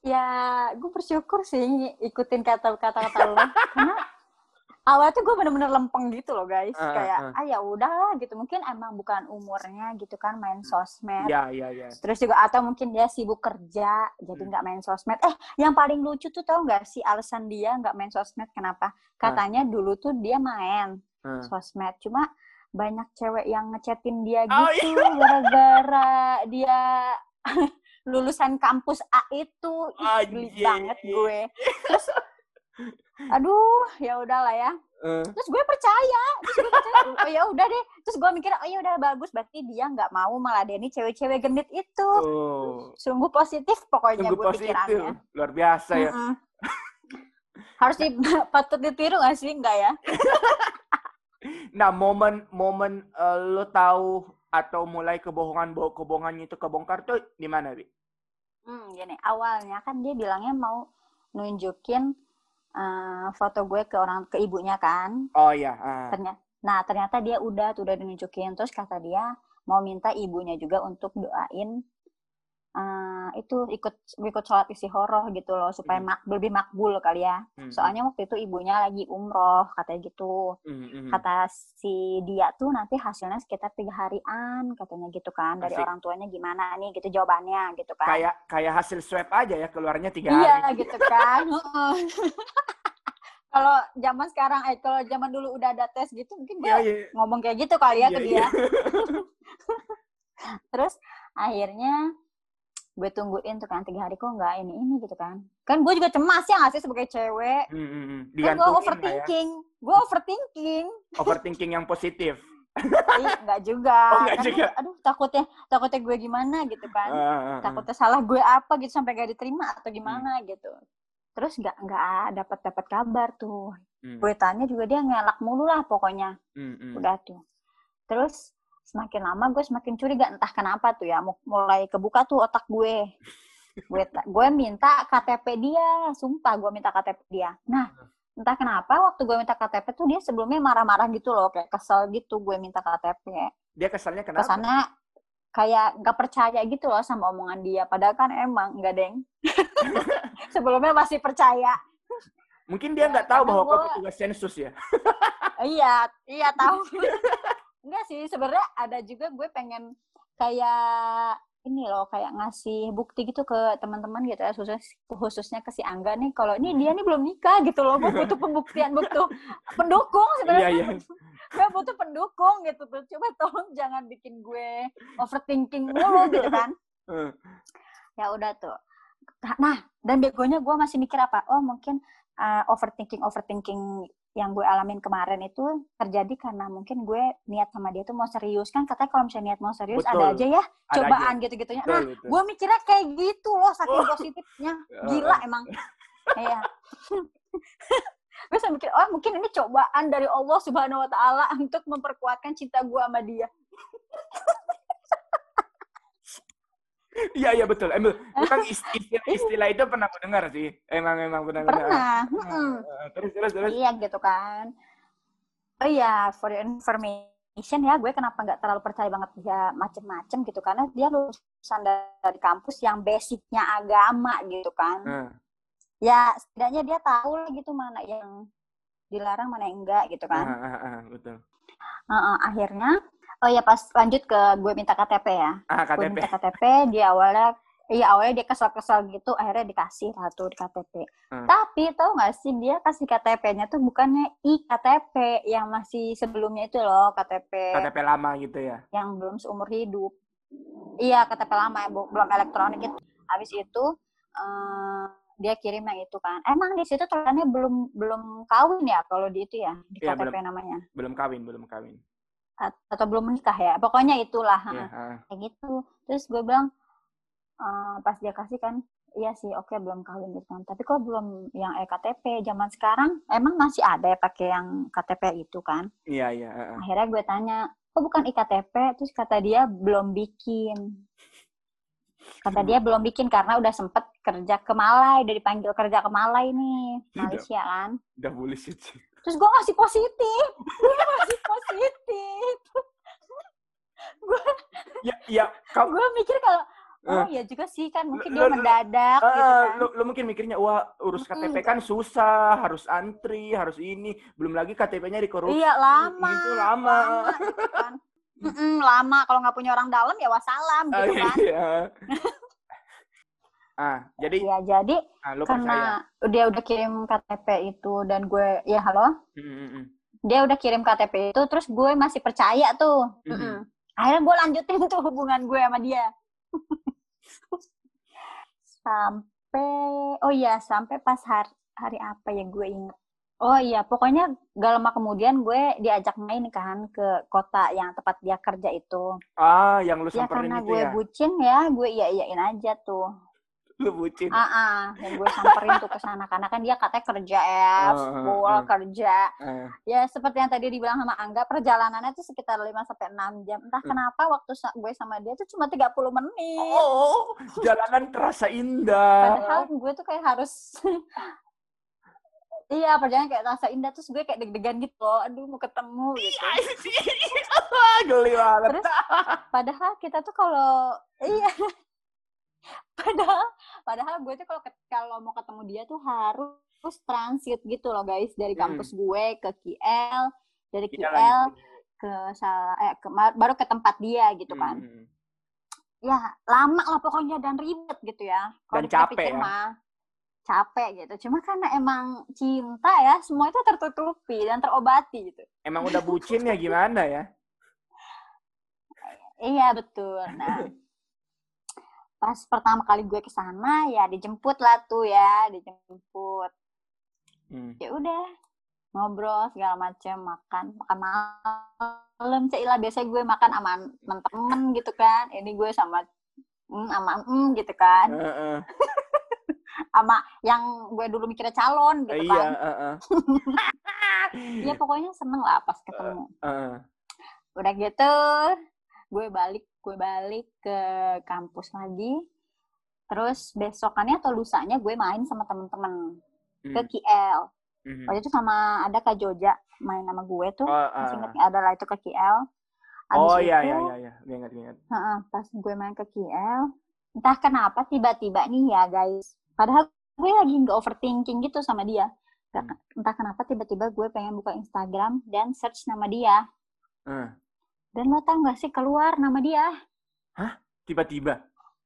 Ya gue bersyukur sih ikutin kata-kata kata lo. Karena awalnya tuh gue bener-bener lempeng gitu loh guys uh, kayak uh. ah ya udahlah gitu mungkin emang bukan umurnya gitu kan main sosmed ya ya ya terus juga atau mungkin dia sibuk kerja jadi hmm. nggak hmm. main sosmed eh yang paling lucu tuh tau nggak sih alasan dia nggak main sosmed kenapa katanya uh. dulu tuh dia main uh. sosmed cuma banyak cewek yang ngechatin dia oh, gitu oh, iya. gara-gara dia lulusan kampus A itu Ih, geli banget gue terus aduh ya udahlah ya uh. terus gue percaya terus gue percaya oh ya udah deh terus gue mikir oh ya udah bagus berarti dia nggak mau meladeni cewek-cewek genit itu oh. sungguh positif pokoknya sungguh gue positif. pikirannya luar biasa ya mm -mm. harus di patut ditiru nggak sih enggak ya nah momen momen uh, lo tahu atau mulai kebohongan kebohongannya itu kebongkar tuh di mana bi? Hmm, gini awalnya kan dia bilangnya mau nunjukin uh, foto gue ke orang ke ibunya kan. Oh iya. Uh. Ah. Ternyata, nah ternyata dia udah tuh udah dinunjukin terus kata dia mau minta ibunya juga untuk doain uh, itu ikut ikut sholat isi horoh gitu loh supaya mm. mak, lebih makbul kali ya. Mm. Soalnya waktu itu ibunya lagi umroh katanya gitu. Mm. Kata si dia tuh nanti hasilnya sekitar tiga harian katanya gitu kan dari Asik. orang tuanya gimana nih gitu jawabannya gitu kan. Kayak kayak hasil swab aja ya keluarnya tiga hari. Iya gitu kan. kalau zaman sekarang eh kalau zaman dulu udah ada tes gitu mungkin dia yeah, yeah. ngomong kayak gitu kali ya yeah, ke dia. Yeah. Terus akhirnya gue tungguin tuh kan tiga hari kok nggak ini ini gitu kan kan gue juga cemas ya nggak sih sebagai cewek hmm, hmm, hmm. kan gue overthinking ya? gue overthinking overthinking yang positif nggak juga oh, enggak kan juga. aduh takutnya takutnya gue gimana gitu kan uh, uh, uh. takutnya salah gue apa gitu sampai gak diterima atau gimana hmm. gitu terus nggak nggak dapat dapat kabar tuh hmm. gue tanya juga dia ngelak mulu lah pokoknya hmm, hmm. udah tuh terus semakin lama gue semakin curiga entah kenapa tuh ya mulai kebuka tuh otak gue. Gue gue minta KTP dia sumpah gue minta KTP dia. Nah entah kenapa waktu gue minta KTP tuh dia sebelumnya marah-marah gitu loh kayak kesel gitu gue minta KTP dia keselnya kenapa? Ke sana kayak nggak percaya gitu loh sama omongan dia padahal kan emang nggak deng. Sebelumnya masih percaya. Mungkin dia nggak ya, tahu bahwa gue... kau petugas sensus ya. Iya iya tahu enggak sih sebenarnya ada juga gue pengen kayak ini loh kayak ngasih bukti gitu ke teman-teman gitu ya khusus khususnya ke si Angga nih kalau ini dia nih belum nikah gitu loh gue butuh pembuktian butuh pendukung sebenarnya. Iya, iya. gue butuh pendukung gitu tuh coba tolong jangan bikin gue overthinking mulu gitu kan. Ya udah tuh. Nah dan begonya gue masih mikir apa? Oh mungkin uh, overthinking overthinking yang gue alamin kemarin itu terjadi karena mungkin gue niat sama dia tuh mau serius kan katanya kalau misalnya niat mau serius betul. ada aja ya ada cobaan gitu-gitunya. Nah, betul. gue mikirnya kayak gitu loh saking oh. positifnya. Gila emang. Iya. gue sampai mikir, oh mungkin ini cobaan dari Allah Subhanahu wa taala untuk memperkuatkan cinta gue sama dia. Iya iya betul. Emang bukan istilah, istilah itu pernah aku dengar sih. Emang emang pernah Pernah. dengar. Mm-mm. Terus terus terus. Iya gitu kan. Oh iya, for your information ya, gue kenapa nggak terlalu percaya banget dia macem-macem gitu karena dia lulusan dari kampus yang basicnya agama gitu kan. Nah, Ya setidaknya dia tahu lah gitu mana yang dilarang mana yang enggak gitu kan. ah, ah, betul. Heeh, akhirnya, oh ya pas lanjut ke gue minta KTP ya. Ah Gue KTP. minta KTP, dia awalnya Iya awalnya dia kesel-kesel gitu, akhirnya dikasih lah tuh di KTP. Hmm. Tapi tau gak sih dia kasih KTP-nya tuh bukannya IKTP yang masih sebelumnya itu loh KTP KTP lama gitu ya. yang belum seumur hidup. Iya KTP lama ya, belum elektronik itu. Habis itu eh, dia kirim yang itu kan. Emang di situ tulisannya belum belum kawin ya kalau di itu ya di Iya, KTP namanya Belum kawin belum kawin. Atau belum menikah ya. Pokoknya itulah. Iya. heeh ah. kayak gitu terus gue bilang eh, pas dia kasih kan iya sih oke belum kawin gitu kan tapi kok belum yang ektp zaman sekarang emang masih ada ya pakai yang KTP itu kan Iya iya. ah, ah. akhirnya gue tanya kok bukan iktp terus kata dia belum bikin kata dia belum bikin karena udah sempet kerja ke Malai udah dipanggil kerja ke Malai nih Malaysia kan Udah bullshit sih. Terus gue masih positif gue masih positif gue Ya ya kau gue mikir kalau oh Eh. ya juga sih kan mungkin dia mendadak gitu Ah, kan lu, lu mungkin mikirnya wah urus. KTP kan susah, harus antri, harus ini, belum lagi KTP-nya dikorupsi. iya lama Itu lama. gitu kan Mm-mm, lama kalau nggak punya orang dalam ya wassalam Ah, gitu kan iya. Ah, jadi ya jadi ah, lu percaya. karena dia udah kirim KTP itu dan gue ya halo Mm, mm, mm. dia udah kirim KTP itu terus gue masih percaya tuh Mhm. Mm-mm. akhirnya gue lanjutin tuh hubungan gue sama dia sampai oh iya sampai pas hari hari apa ya gue inget oh iya pokoknya gak lama kemudian gue diajak main kan ke kota yang tempat dia kerja itu Ah, yang lu ya samperin karena itu gue ya. bucin ya gue iya iyain aja tuh Lu bucin. ah ah yang gue samperin tuh ke sana karena kan dia katanya kerja ya full ah. kerja Ah. ya seperti yang tadi dibilang sama Angga perjalanannya tuh sekitar 5 sampai 6 jam entah Hmm. kenapa waktu gue sama dia tuh cuma 30 menit Oh, jalanan terasa indah. padahal gue tuh kayak harus iya perjalanan kayak rasa indah terus gue kayak deg-degan gitu loh aduh mau ketemu gitu Wah, Geli banget. Terus padahal kita tuh kalau iya padahal padahal gue tuh kalau kalau mau ketemu dia tuh harus transit gitu loh guys dari Hmm. kampus gue ke KL dari Iya KL lagi. ke salah eh ke, baru ke tempat dia gitu kan Hmm. ya lama lah pokoknya dan ribet gitu ya kalau Dan capek ya. mah capek gitu cuma karena emang cinta ya semua itu tertutupi dan terobati gitu Emang udah bucin ya gimana ya? iya betul nah pas pertama kali gue ke sana ya dijemput lah tuh ya dijemput Hmm. ya udah ngobrol segala macam makan makan malam Cailah biasanya gue makan sama temen-temen gitu kan ini gue sama mm, sama mm, gitu kan Heeh. sama yang gue dulu mikirnya calon gitu Iya, kan heeh. ya pokoknya seneng lah pas ketemu Heeh. udah gitu gue balik gue balik ke kampus lagi terus besokannya atau lusanya gue main sama temen-temen ke Hmm. KL Mhm. waktu itu sama ada kak Joja main sama gue tuh Oh, masih inget nggak? ada lah itu ke KL Abis Oh iya itu, iya iya iya, Gue ingat ingat. heeh, pas gue main ke KL entah kenapa tiba-tiba nih ya guys padahal gue lagi nggak overthinking gitu sama dia Hmm. entah kenapa tiba-tiba gue pengen buka Instagram dan search nama dia Eh, dan lo tau gak sih keluar nama dia tiba-tiba.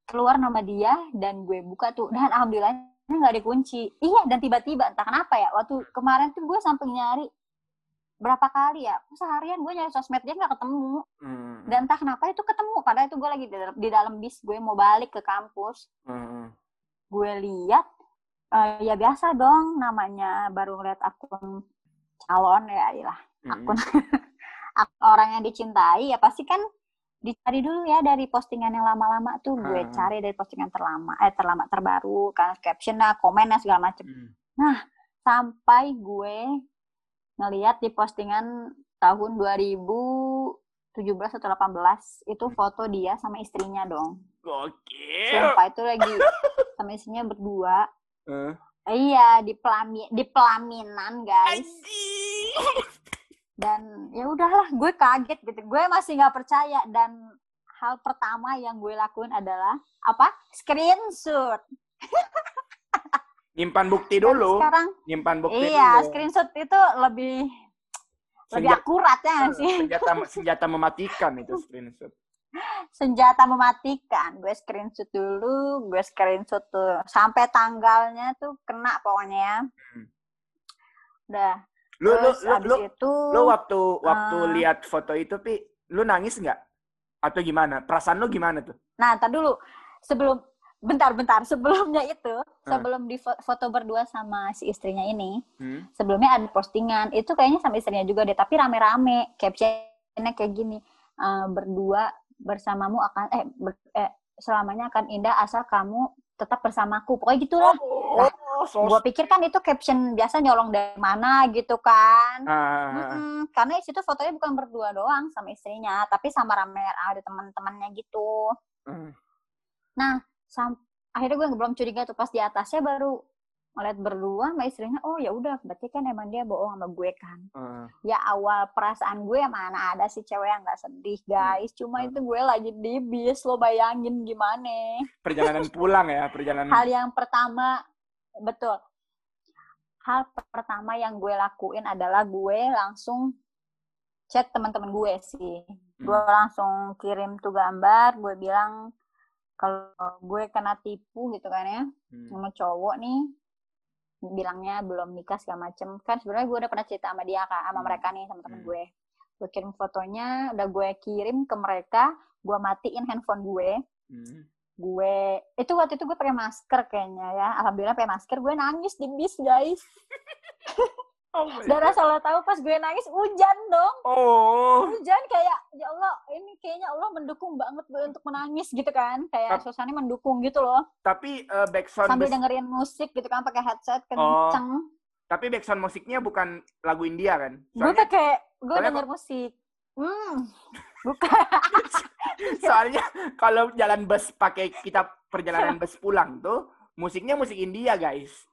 keluar nama dia dan gue buka tuh dan alhamdulillah nggak dikunci iya dan tiba-tiba entah kenapa ya waktu kemarin tuh gue sampai nyari berapa kali ya seharian gue nyari sosmed dia nggak ketemu Hmm. dan entah kenapa itu ketemu padahal itu gue lagi di dalam, di dalam bis gue mau balik ke kampus Heeh. gue lihat eh, ya biasa dong namanya baru ngeliat akun calon ya iyalah Hmm. akun ak- orang yang dicintai ya pasti kan dicari dulu ya dari postingan yang lama-lama tuh gue Hmm. cari dari postingan terlama eh terlama terbaru kan captionnya komennya segala macem Hmm. sampai gue ngeliat di postingan tahun 2017 atau 18 itu foto dia sama istrinya dong Gokil. Sumpah itu lagi sama istrinya berdua. Uh. Iya, di pelami di pelaminan, guys. Dan ya udahlah, gue kaget gitu. Gue masih nggak percaya dan hal pertama yang gue lakuin adalah apa? Screenshot. Nyimpan bukti dulu. sekarang nyimpan bukti iya, dulu. screenshot itu lebih senjata, lebih akurat ya sih. Senjata senjata mematikan itu screenshot senjata mematikan gue screenshot dulu gue screenshot tuh sampai tanggalnya tuh kena pokoknya ya hmm. udah lu Terus, lu lu, itu, lu waktu waktu uh, lihat foto itu pi lu nangis nggak? Atau gimana? Perasaan lu gimana tuh? Nah tar dulu. Sebelum bentar-bentar sebelumnya itu hmm. sebelum di foto berdua sama si istrinya ini hmm. sebelumnya ada postingan. Itu kayaknya sama istrinya juga deh tapi rame-rame. Captionnya kayak gini uh, berdua bersamamu akan eh, ber, eh selamanya akan indah asal kamu tetap bersamaku. Pokoknya gitu lah oh, so gue pikir kan itu caption biasa nyolong dari mana gitu kan. Uh. mm karena situ fotonya bukan berdua doang sama istrinya tapi sama rame ada teman-temannya gitu. Uh. nah sam akhirnya gue belum curiga tuh pas di atasnya baru ngeliat berdua sama istrinya oh ya udah berarti kan emang dia bohong sama gue kan uh. ya awal perasaan gue mana ada sih cewek yang nggak sedih guys cuma uh. itu gue lagi di bis lo bayangin gimana perjalanan pulang ya perjalanan hal yang pertama betul hal pertama yang gue lakuin adalah gue langsung chat teman-teman gue sih hmm. gue langsung kirim tuh gambar gue bilang kalau gue kena tipu gitu kan ya hmm. sama cowok nih bilangnya belum nikah segala macem kan sebenarnya gue udah pernah cerita sama dia kak sama hmm. mereka nih sama temen hmm. gue gue kirim fotonya udah gue kirim ke mereka gue matiin handphone gue hmm. gue itu waktu itu gue pakai masker kayaknya ya alhamdulillah pakai masker gue nangis di bis guys Oh Dan asal lo tahu pas gue nangis hujan dong. Oh. Hujan kayak ya Allah ini kayaknya Allah mendukung banget gue untuk menangis gitu kan. Kayak suasananya mendukung gitu loh. Tapi uh, backsound sambil dengerin musik gitu kan pakai headset kenceng. Oh. Tapi backsound musiknya bukan lagu India kan? Soalnya, gue pakai gue denger musik. Hmm. Bukan. soalnya kalau jalan bus pakai kita perjalanan bus pulang tuh musiknya musik India guys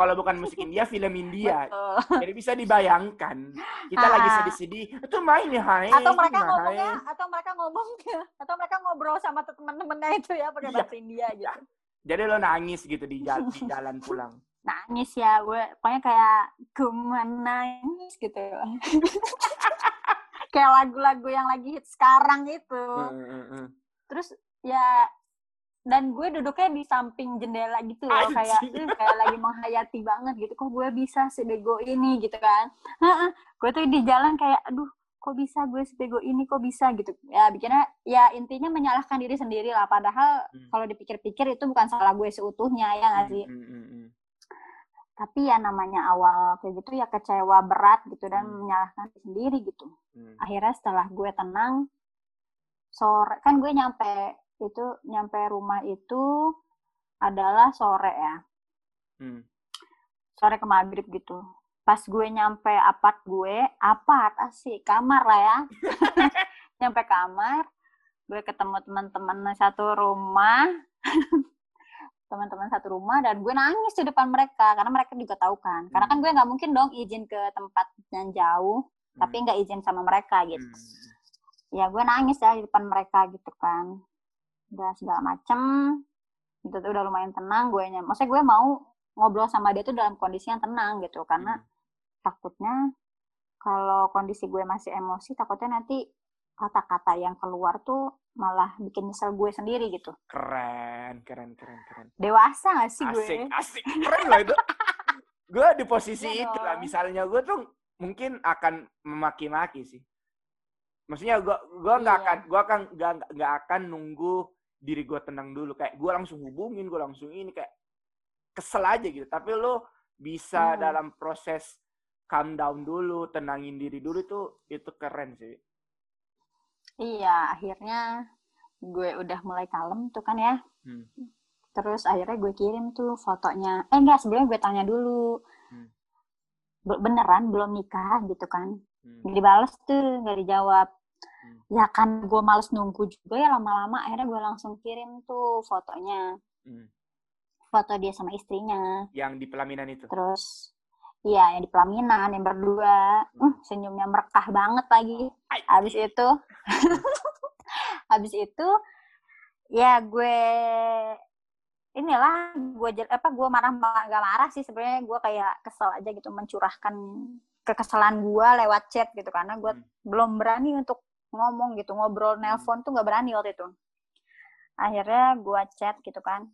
kalau bukan musik India, film India. Betul. Jadi bisa dibayangkan. Kita ah. lagi sedih-sedih, itu main ya, hai. Atau mereka ngomongnya, atau mereka ngomong, atau mereka ngobrol sama teman-temannya itu ya pakai iya. bahasa India gitu. Jadi lo nangis gitu di jalan, di jalan pulang. Nangis ya, gue pokoknya kayak gue nangis gitu. kayak lagu-lagu yang lagi hit sekarang itu. Terus ya dan gue duduknya di samping jendela gitu loh Anjir. kayak uh, kayak lagi menghayati banget gitu kok gue bisa sebego ini gitu kan gue tuh di jalan kayak aduh kok bisa gue sebego ini kok bisa gitu ya bikinnya ya intinya menyalahkan diri sendiri lah padahal hmm. kalau dipikir-pikir itu bukan salah gue seutuhnya ya nggak sih hmm, hmm, hmm, tapi ya namanya awal kayak gitu ya kecewa berat gitu dan hmm. menyalahkan diri sendiri gitu hmm. akhirnya setelah gue tenang sore kan gue nyampe itu nyampe rumah itu adalah sore ya. Hmm. Sore ke maghrib gitu. Pas gue nyampe apart gue, apart asik, kamar lah ya. nyampe kamar, gue ketemu teman-teman satu rumah. teman-teman satu rumah dan gue nangis di depan mereka karena mereka juga tahu kan karena kan hmm. gue nggak mungkin dong izin ke tempat yang jauh hmm. tapi nggak izin sama mereka gitu hmm. ya gue nangis ya di depan mereka gitu kan udah segala macem. Itu tuh udah lumayan tenang gue nya maksudnya gue mau ngobrol sama dia tuh dalam kondisi yang tenang gitu karena hmm. takutnya kalau kondisi gue masih emosi takutnya nanti kata-kata yang keluar tuh malah bikin nyesel gue sendiri gitu. Keren keren keren keren. Dewasa gak sih gue? Asik asik. Keren lah itu. Gue di posisi ya itu lah. misalnya gue tuh mungkin akan memaki-maki sih. Maksudnya gue gue nggak iya. akan gue akan nggak akan nunggu diri gue tenang dulu kayak gue langsung hubungin gue langsung ini kayak kesel aja gitu tapi lo bisa hmm. dalam proses calm down dulu tenangin diri dulu itu itu keren sih iya akhirnya gue udah mulai kalem tuh kan ya hmm. terus akhirnya gue kirim tuh fotonya eh enggak sebelumnya gue tanya dulu hmm. beneran belum nikah gitu kan hmm. dibales tuh nggak dijawab. Ya kan gue males nunggu juga ya lama-lama akhirnya gue langsung kirim tuh fotonya. Hmm. foto dia sama istrinya. Yang di pelaminan itu? Terus iya yang di pelaminan yang berdua. Hmm. uh, senyumnya merekah banget lagi. Habis itu habis itu ya gue inilah gue apa gue marah gak marah sih sebenarnya. Gue kayak kesel aja gitu mencurahkan kekesalan gue lewat chat gitu. Karena gue hmm. belum berani untuk ngomong gitu ngobrol nelpon tuh nggak berani waktu itu. Akhirnya gue chat gitu kan.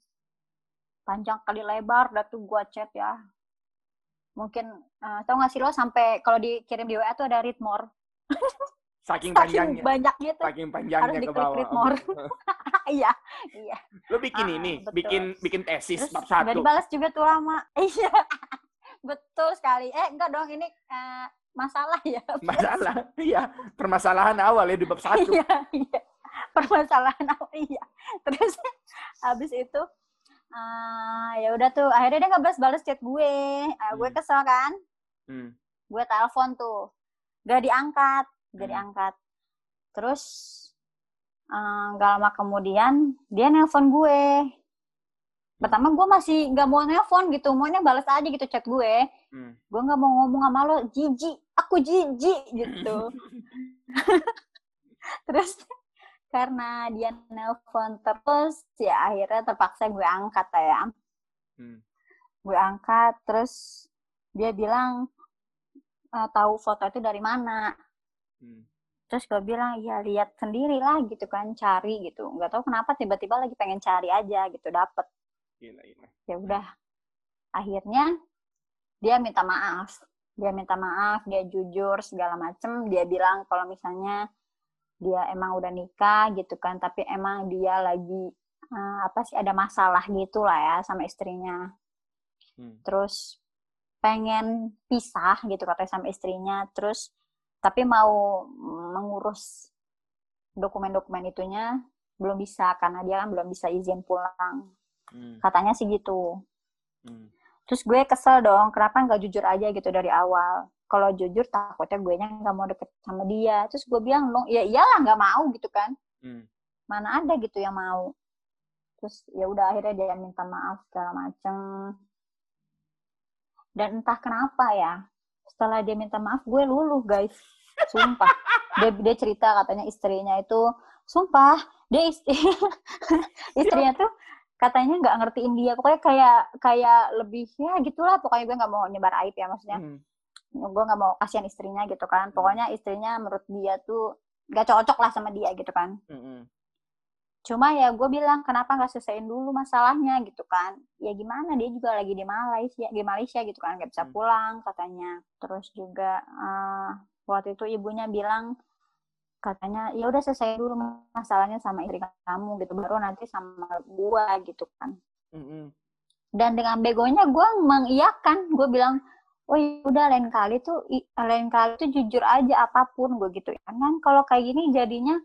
Panjang kali lebar dah tuh gue chat ya. Mungkin uh, tau gak sih lo sampai kalau dikirim di WA tuh ada read more. Saking, saking panjangnya. banyak gitu. Saking panjangnya harus ke bawah. read more. Iya iya. Lo bikin uh, ini betul. bikin bikin tesis bab satu. gak dibalas juga tuh lama. Iya. Betul sekali. Eh enggak dong ini uh, masalah ya masalah iya. Permasalahan awal ya di bab satu. Iya, iya. permasalahan awal iya. Terus habis itu uh, ya udah tuh akhirnya dia nggak balas balas chat gue. Uh, gue hmm. kesel kan? Hmm. gue telepon tuh. Gak diangkat gak hmm. diangkat. Terus uh, gak lama kemudian dia nelpon gue pertama gue masih nggak mau nelpon gitu. Maunya balas aja gitu chat gue. Hmm. gue nggak mau ngomong sama lo jijik aku jijik gitu. Terus karena dia nelpon terus ya akhirnya terpaksa gue angkat ya. Hmm. gue angkat terus dia bilang e, tahu foto itu dari mana? Hmm. terus gue bilang ya lihat sendiri lah gitu kan cari gitu. Nggak tahu kenapa tiba-tiba lagi pengen cari aja gitu dapet Gila, gila. Ya udah. Akhirnya dia minta maaf. Dia minta maaf, dia jujur segala macem. Dia bilang kalau misalnya dia emang udah nikah gitu kan, tapi emang dia lagi uh, apa sih ada masalah gitu lah ya sama istrinya. Hmm. Terus pengen pisah gitu katanya sama istrinya. Terus tapi mau mengurus dokumen-dokumen itunya belum bisa karena dia kan belum bisa izin pulang Hmm. Katanya sih gitu. Hmm. Terus gue kesel dong, kenapa nggak jujur aja gitu dari awal. Kalau jujur takutnya gue nya nggak mau deket sama dia. Terus gue bilang dong, ya iyalah nggak mau gitu kan. Hmm. Mana ada gitu yang mau. Terus ya udah akhirnya dia minta maaf segala macem. Dan entah kenapa ya, setelah dia minta maaf gue luluh guys. Sumpah. Dia, dia cerita katanya istrinya itu, sumpah, dia istri, istrinya tuh katanya nggak ngertiin dia pokoknya kayak kayak lebih ya gitulah pokoknya gue nggak mau nyebar aib ya maksudnya hmm. gue nggak mau kasihan istrinya gitu kan hmm. pokoknya istrinya menurut dia tuh nggak cocok lah sama dia gitu kan hmm. cuma ya gue bilang kenapa nggak selesaiin dulu masalahnya gitu kan ya gimana dia juga lagi di Malaysia di Malaysia gitu kan nggak bisa hmm. pulang katanya terus juga uh, waktu itu ibunya bilang katanya ya udah selesai dulu masalahnya sama istri kamu gitu. Baru nanti sama gua gitu kan. Mm-hmm. dan dengan begonya gua mengiyakan. Gua bilang oh ya udah lain kali tuh lain kali tuh jujur aja apa pun gue gitu. Ya kan kalau kayak gini jadinya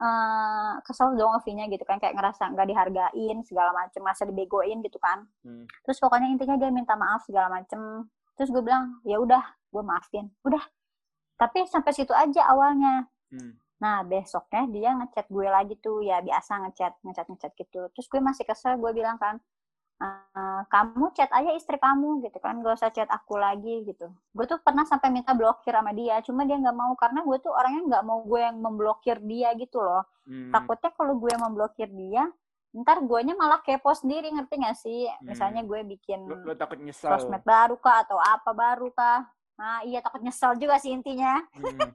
uh, kesel dong Ovinya gitu kan. Kayak ngerasa nggak dihargain segala macem masa dibegoin gitu kan. Hmm. terus pokoknya intinya dia minta maaf segala macem. Terus gue bilang ya udah gue maafin. Udah. Tapi sampai situ aja awalnya Hmm. Nah besoknya dia ngechat gue lagi tuh ya biasa ngechat ngechat ngechat gitu. Terus gue masih kesel gue bilang kan e, kamu chat aja istri kamu gitu kan gak usah chat aku lagi gitu. Gue tuh pernah sampai minta blokir sama dia cuma dia nggak mau karena gue tuh orangnya nggak mau gue yang memblokir dia gitu loh. Hmm. Takutnya kalau gue memblokir dia ntar guanya malah kepo sendiri ngerti gak sih hmm. misalnya gue bikin lo, lo takut nyesel sosmed baru kah atau apa baru kah nah iya takut nyesel juga sih intinya hmm.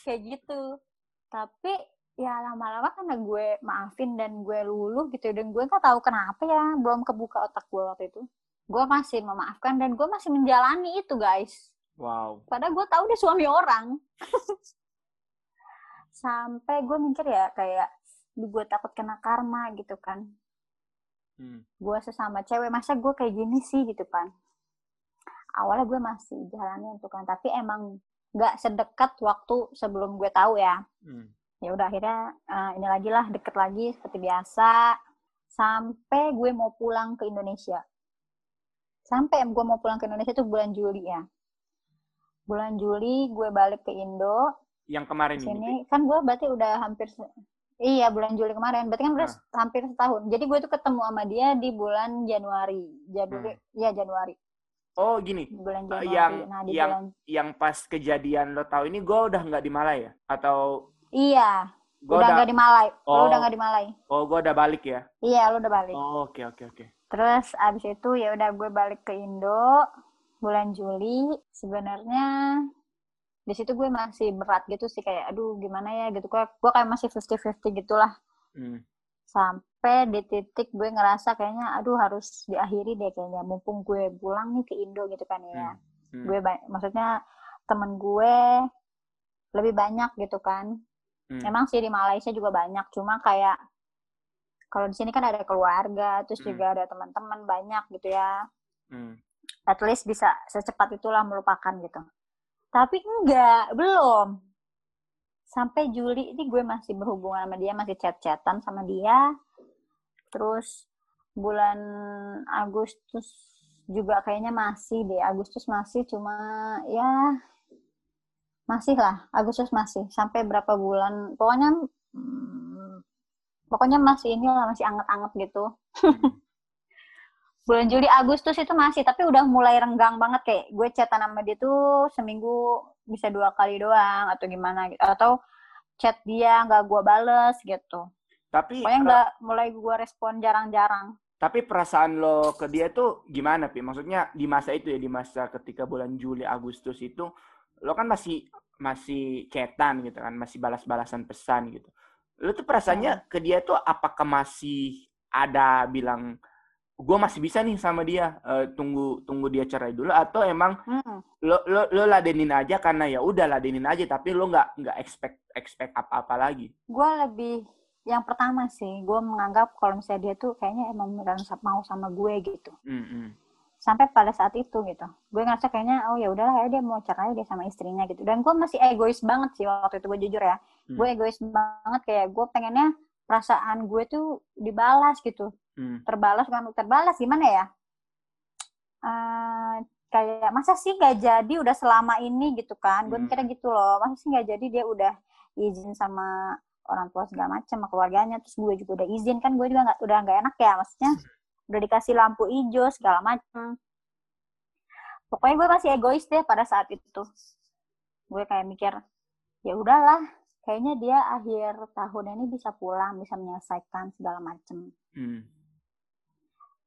Kayak gitu. Tapi ya lama-lama karena gue maafin dan gue luluh gitu dan gue nggak tahu kenapa ya belum kebuka otak gue waktu itu. Gue masih memaafkan dan gue masih menjalani itu guys. Wow. Padahal gue tahu dia suami orang. Sampai gue mikir ya kayak gue takut kena karma gitu kan. Hmm. gue sesama cewek masa gue kayak gini sih gitu kan. Awalnya gue masih jalani itu kan tapi emang nggak sedekat waktu sebelum gue tahu ya hmm. ya udah akhirnya uh, ini lagi lah deket lagi seperti biasa sampai gue mau pulang ke Indonesia sampai gue mau pulang ke Indonesia itu bulan Juli ya bulan Juli gue balik ke Indo Yang kemarin Ke sini, ini. kan gue berarti udah hampir Iya bulan Juli kemarin, berarti kan udah nah. hampir setahun. Jadi gue tuh ketemu sama dia di bulan Januari, Januari, hmm. ya Januari. Oh gini, bulan Januari. yang nah, di yang bulan... yang pas kejadian lo tahu ini gue udah nggak di Malai ya? Atau? Iya, gua udah nggak di Malai. Oh. Lo udah nggak di Malai. Oh, gue udah balik ya? Iya, lo udah balik. Oh, oke okay, oke okay, oke. Okay. Terus abis itu ya udah gue balik ke Indo bulan Juli. Sebenarnya di situ gue masih berat gitu sih kayak aduh gimana ya gitu gue gue kayak masih fifty fifty gitulah hmm. Sampai di titik gue ngerasa kayaknya aduh harus diakhiri deh kayaknya mumpung gue pulang nih ke Indo gitu kan ya hmm. Hmm. gue maksudnya temen gue lebih banyak gitu kan hmm. emang sih di Malaysia juga banyak cuma kayak kalau di sini kan ada keluarga terus hmm. juga ada teman-teman banyak gitu ya hmm. at least bisa secepat itulah melupakan gitu tapi enggak, belum. Sampai Juli ini gue masih berhubungan sama dia, masih chat-chatan sama dia. Terus bulan Agustus juga kayaknya masih deh. Agustus masih cuma ya masih lah. Agustus masih. Sampai berapa bulan. Pokoknya hmm, pokoknya masih ini lah, masih anget-anget gitu. Bulan Juli Agustus itu masih tapi udah mulai renggang banget kayak gue chatan sama dia tuh seminggu bisa dua kali doang atau gimana gitu. Atau chat dia nggak gue bales gitu. Tapi pokoknya nggak mulai gue respon jarang-jarang. Tapi perasaan lo ke dia tuh gimana pi? Maksudnya di masa itu ya di masa ketika bulan Juli Agustus itu lo kan masih masih chatan gitu kan masih balas-balasan pesan gitu. Lo tuh perasaannya hmm. ke dia tuh apakah masih ada bilang gue masih bisa nih sama dia uh, tunggu tunggu dia cerai dulu atau emang hmm. lo lo lo ladenin aja karena ya udah ladenin aja tapi lo nggak nggak expect expect apa apa lagi gue lebih yang pertama sih gue menganggap kalau misalnya dia tuh kayaknya emang mau sama gue gitu mm -hmm. sampai pada saat itu gitu gue ngerasa kayaknya oh ya udahlah ya dia mau cerai dia sama istrinya gitu dan gue masih egois banget sih waktu itu gue jujur ya mm. gue egois banget kayak gue pengennya perasaan gue tuh dibalas gitu hmm. terbalas kan terbalas gimana ya? Uh, kayak masa sih nggak jadi udah selama ini? Gitu kan. Gue mikirnya hmm. gitu loh. Masa sih nggak jadi dia udah izin sama orang tua segala macam sama keluarganya terus gue juga udah izin? Kan gue juga nggak udah nggak enak ya maksudnya udah dikasih lampu hijau segala macam pokoknya gue masih egois deh pada saat itu. Gue kayak mikir ya udahlah kayaknya dia akhir tahun ini bisa pulang bisa menyelesaikan segala macem. Hmm.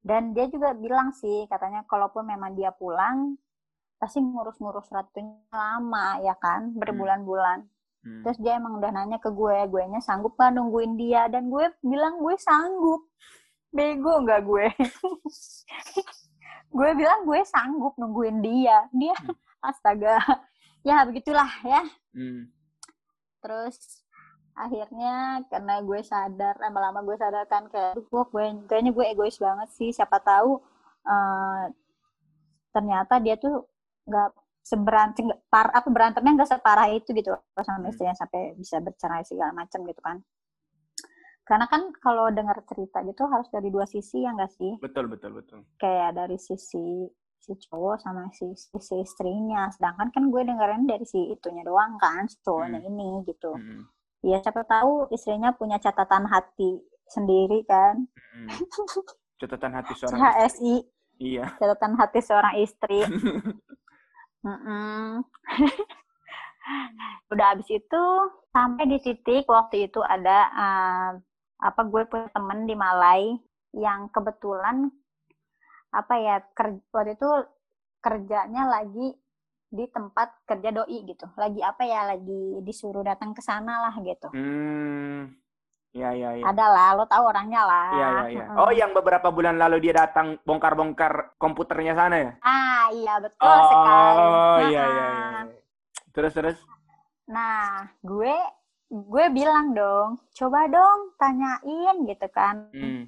Dan dia juga bilang sih katanya kalaupun memang dia pulang pasti ngurus-ngurus ratunya lama ya kan? Hmm. berbulan-bulan. Hmm. terus dia emang udah nanya ke gue gue nya sanggup gak nungguin dia? Dan gue bilang gue sanggup. Bego nggak gue? Gue bilang gue sanggup nungguin dia. Dia hmm. astaga. Ya begitulah ya. Hmm. Terus akhirnya karena gue sadar lama-lama gue sadar kan kayak gue kayaknya gue egois banget sih siapa tahu uh, ternyata dia tuh nggak seberantem par apa berantemnya nggak separah itu gitu sama hmm. istrinya sampai bisa bercerai segala macam gitu kan karena kan kalau dengar cerita gitu harus dari dua sisi ya enggak sih betul betul betul kayak dari sisi si cowok sama si, si, si istrinya sedangkan kan gue dengerin dari si itunya doang kan si cowoknya hmm. ini gitu hmm. Ya siapa tahu istrinya punya catatan hati sendiri kan. Hmm. catatan hati seorang HSI iya. Catatan hati seorang istri. Udah abis itu sampai di titik waktu itu ada uh, apa gue punya temen di Malai yang kebetulan apa ya kerja, waktu itu kerjanya lagi di tempat kerja doi gitu. Lagi apa ya lagi disuruh datang ke sana lah gitu. Hmm ya ya ya. Ada lah lo tahu orangnya lah. Ya ya ya. Oh yang beberapa bulan lalu dia datang bongkar-bongkar komputernya sana ya? Ah iya betul oh, sekali. Oh iya iya ya. terus terus? Nah gue gue bilang dong coba dong tanyain gitu kan. Hmm.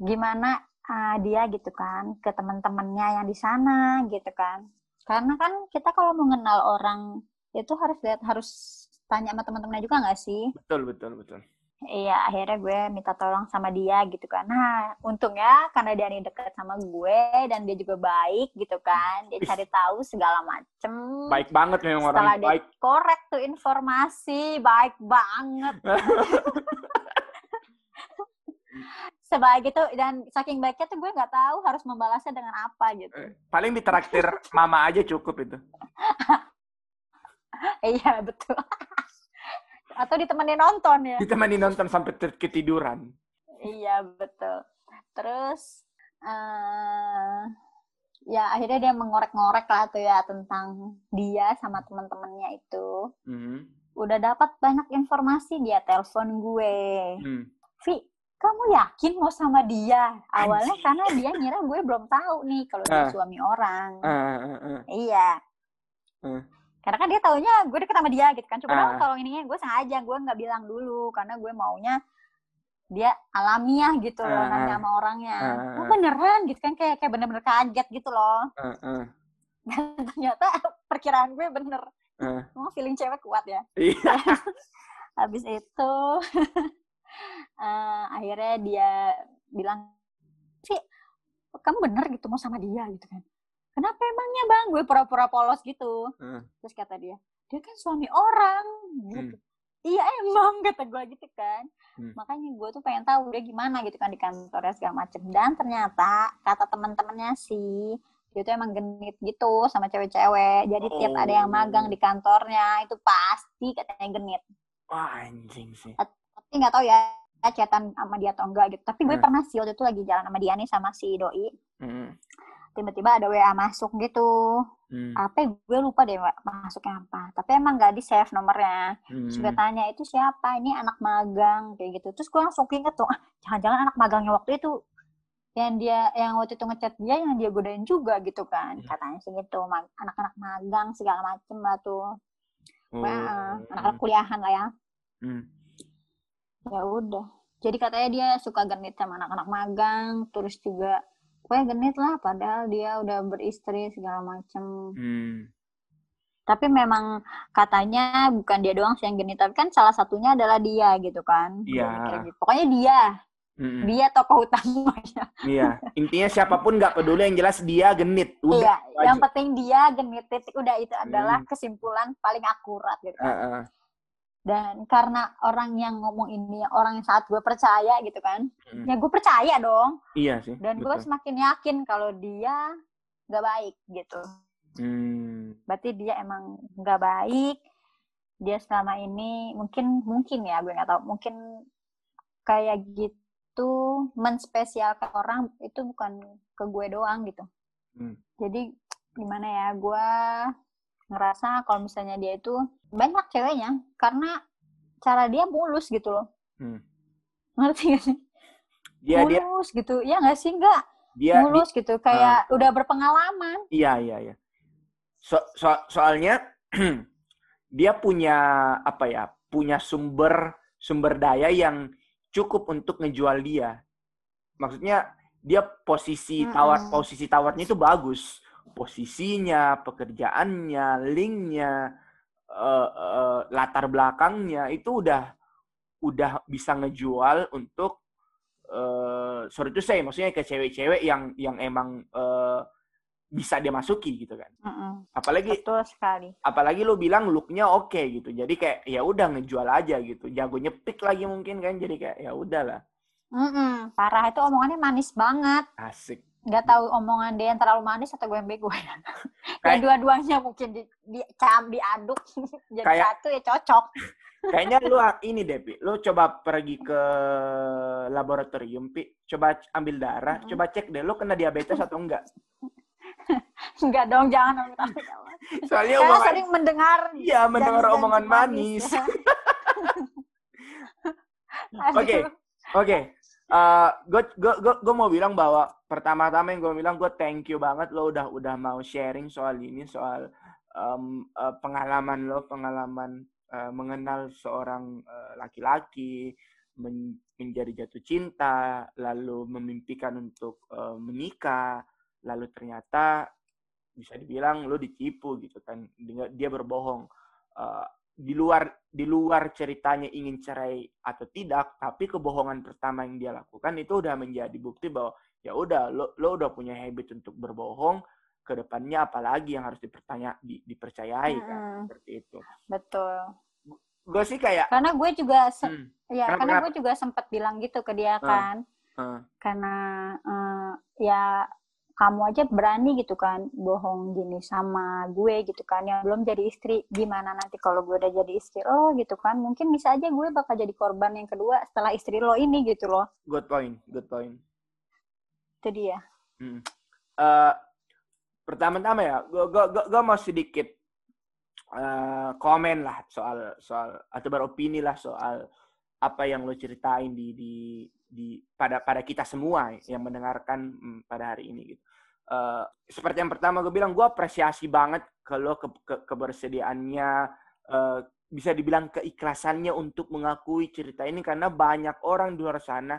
gimana uh, dia gitu kan ke teman-temannya yang di sana gitu kan karena kan kita kalau mengenal orang itu harus lihat harus tanya sama teman-temannya juga nggak sih betul betul betul Iya, akhirnya gue minta tolong sama dia gitu kan. Nah, untungnya karena dia nih deket sama gue dan dia juga baik gitu kan. Dia cari tahu segala macem. Baik banget memang Setelah orang baik. korek tuh informasi, baik banget. Sebaik itu dan saking baiknya tuh gue nggak tahu harus membalasnya dengan apa gitu. Eh, paling ditraktir mama aja cukup itu. iya betul. Atau ditemani nonton ya. Ditemani nonton sampai ketiduran. Iya, betul. Terus uh, ya akhirnya dia mengorek-ngorek lah tuh ya tentang dia sama teman-temannya itu. Mm. Udah dapat banyak informasi dia telepon gue. Mm. Vi, kamu yakin mau sama dia? Awalnya Anjir. karena dia ngira gue belum tahu nih kalau dia uh. suami orang. Uh, uh, uh. Iya. Uh karena kan dia taunya gue deket sama dia gitu kan coba uh. tolong ininya gue sengaja gue nggak bilang dulu karena gue maunya dia alamiah gitu loh uh, nanya sama orangnya uh, oh beneran gitu kan kayak kayak bener-bener kaget gitu loh uh, uh. dan ternyata perkiraan gue bener uh. oh feeling cewek kuat ya iya. habis itu uh, akhirnya dia bilang sih kamu bener gitu mau sama dia gitu kan kenapa emangnya bang gue pura-pura polos gitu hmm. terus kata dia dia kan suami orang gitu hmm. iya emang kata gue gitu kan hmm. makanya gue tuh pengen tahu dia gimana gitu kan di kantornya segala macem dan ternyata kata teman-temannya sih dia tuh emang genit gitu sama cewek-cewek jadi oh. tiap ada yang magang di oh. kantornya itu pasti katanya genit wah anjing sih nggak tahu ya chatan sama dia atau enggak gitu tapi gue hmm. pernah sih waktu itu lagi jalan sama dia nih sama si doi hmm tiba-tiba ada WA masuk gitu hmm. apa gue lupa deh masuknya apa tapi emang gak di save nomornya hmm. juga tanya itu siapa ini anak magang kayak gitu terus gue langsung inget tuh ah, jangan-jangan anak magangnya waktu itu yang dia yang waktu itu ngechat dia yang dia godain juga gitu kan hmm. katanya sih gitu anak-anak magang segala macem lah tuh oh. anak-anak kuliahan lah ya hmm. Ya udah. Jadi katanya dia suka genit sama anak-anak magang terus juga pokoknya genit lah padahal dia udah beristri segala macem. Hmm. tapi memang katanya bukan dia doang sih yang genit tapi kan salah satunya adalah dia gitu kan. Iya. Gitu. pokoknya dia. Mm dia tokoh utamanya. Iya. Intinya siapa pun nggak peduli yang jelas dia genit. Udah iya wajib. yang penting dia genit. Titik udah itu adalah hmm. kesimpulan paling akurat gitu uh, uh dan karena orang yang ngomong ini orang yang saat gue percaya gitu kan hmm. ya gue percaya dong iya sih dan gue semakin yakin kalau dia nggak baik gitu hmm. berarti dia emang nggak baik dia selama ini mungkin mungkin ya gue nggak tahu mungkin kayak gitu menspesialkan orang itu bukan ke gue doang gitu hmm. jadi gimana ya gue ngerasa kalau misalnya dia itu banyak ceweknya karena cara dia mulus gitu loh. Hmm. Ngerti gak sih? Dia, mulus dia, gitu. Ya nggak sih? Nggak. Dia, mulus dia, gitu. Kayak uh, udah berpengalaman. Iya, iya, iya. So, so, soalnya dia punya apa ya? Punya sumber sumber daya yang cukup untuk ngejual dia. Maksudnya dia posisi tawar mm -hmm. posisi tawarnya itu bagus posisinya, pekerjaannya, linknya, uh, uh, latar belakangnya itu udah udah bisa ngejual untuk uh, sorry itu saya maksudnya ke cewek-cewek yang yang emang uh, bisa dia masuki gitu kan. Mm -mm. Apalagi betul sekali. Apalagi lu bilang looknya oke okay, gitu. Jadi kayak ya udah ngejual aja gitu. Jago nyepik lagi mungkin kan. Jadi kayak ya udahlah. Mm -mm. Parah itu omongannya manis banget. Asik nggak tahu omongan dia yang terlalu manis atau gue yang bego ya. Kayak dua-duanya mungkin di, di cam diaduk jadi kayak, satu ya cocok. Kayaknya lu ini deh, Pi. Lu coba pergi ke laboratorium, Pi. Coba ambil darah, hmm. coba cek deh lu kena diabetes atau enggak. enggak dong, jangan Soalnya Karena omongan, sering mendengar Iya, mendengar omongan manis. Oke. Oke. Gue gue gue mau bilang bahwa pertama-tama yang gue bilang gue thank you banget lo udah udah mau sharing soal ini soal um, uh, pengalaman lo pengalaman uh, mengenal seorang uh, laki-laki men menjadi jatuh cinta lalu memimpikan untuk uh, menikah lalu ternyata bisa dibilang lo ditipu gitu kan dia berbohong. Uh, di luar di luar ceritanya ingin cerai atau tidak, tapi kebohongan pertama yang dia lakukan itu udah menjadi bukti bahwa ya udah lo lo udah punya habit untuk berbohong, ke depannya apalagi yang harus dipertanya di, dipercayai hmm. kan seperti itu. Betul. Gue sih kayak karena gue juga hmm. ya kenapa, karena gue juga sempat bilang gitu ke dia kan. Hmm. Karena uh, ya kamu aja berani gitu kan bohong gini sama gue gitu kan yang belum jadi istri gimana nanti kalau gue udah jadi istri lo gitu kan mungkin bisa aja gue bakal jadi korban yang kedua setelah istri lo ini gitu loh good point good point itu dia hmm. uh, pertama-tama ya gue gue gue mau sedikit uh, komen lah soal soal atau beropini lah soal apa yang lo ceritain di di di pada pada kita semua yang mendengarkan hmm, pada hari ini gitu. Uh, seperti yang pertama gue bilang gue apresiasi banget kalau ke, ke, kebersediaannya uh, bisa dibilang keikhlasannya untuk mengakui cerita ini karena banyak orang di luar sana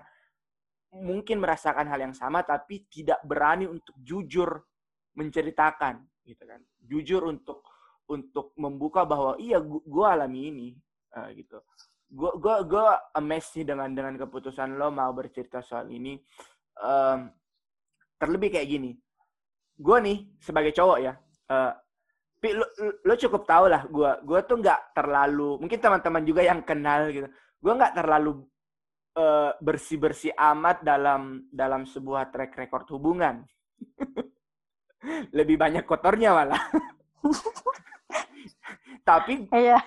mungkin merasakan hal yang sama tapi tidak berani untuk jujur menceritakan gitu kan. Jujur untuk untuk membuka bahwa iya gue alami ini uh, gitu. Gue gue gue amazed sih dengan dengan keputusan lo mau bercerita soal ini. Um, terlebih kayak gini gue nih sebagai cowok ya uh, lo, lo cukup tau lah gue gue tuh nggak terlalu mungkin teman-teman juga yang kenal gitu. Gue nggak terlalu uh, bersih bersih amat dalam dalam sebuah track record hubungan. Lebih banyak kotornya malah. Tapi iya.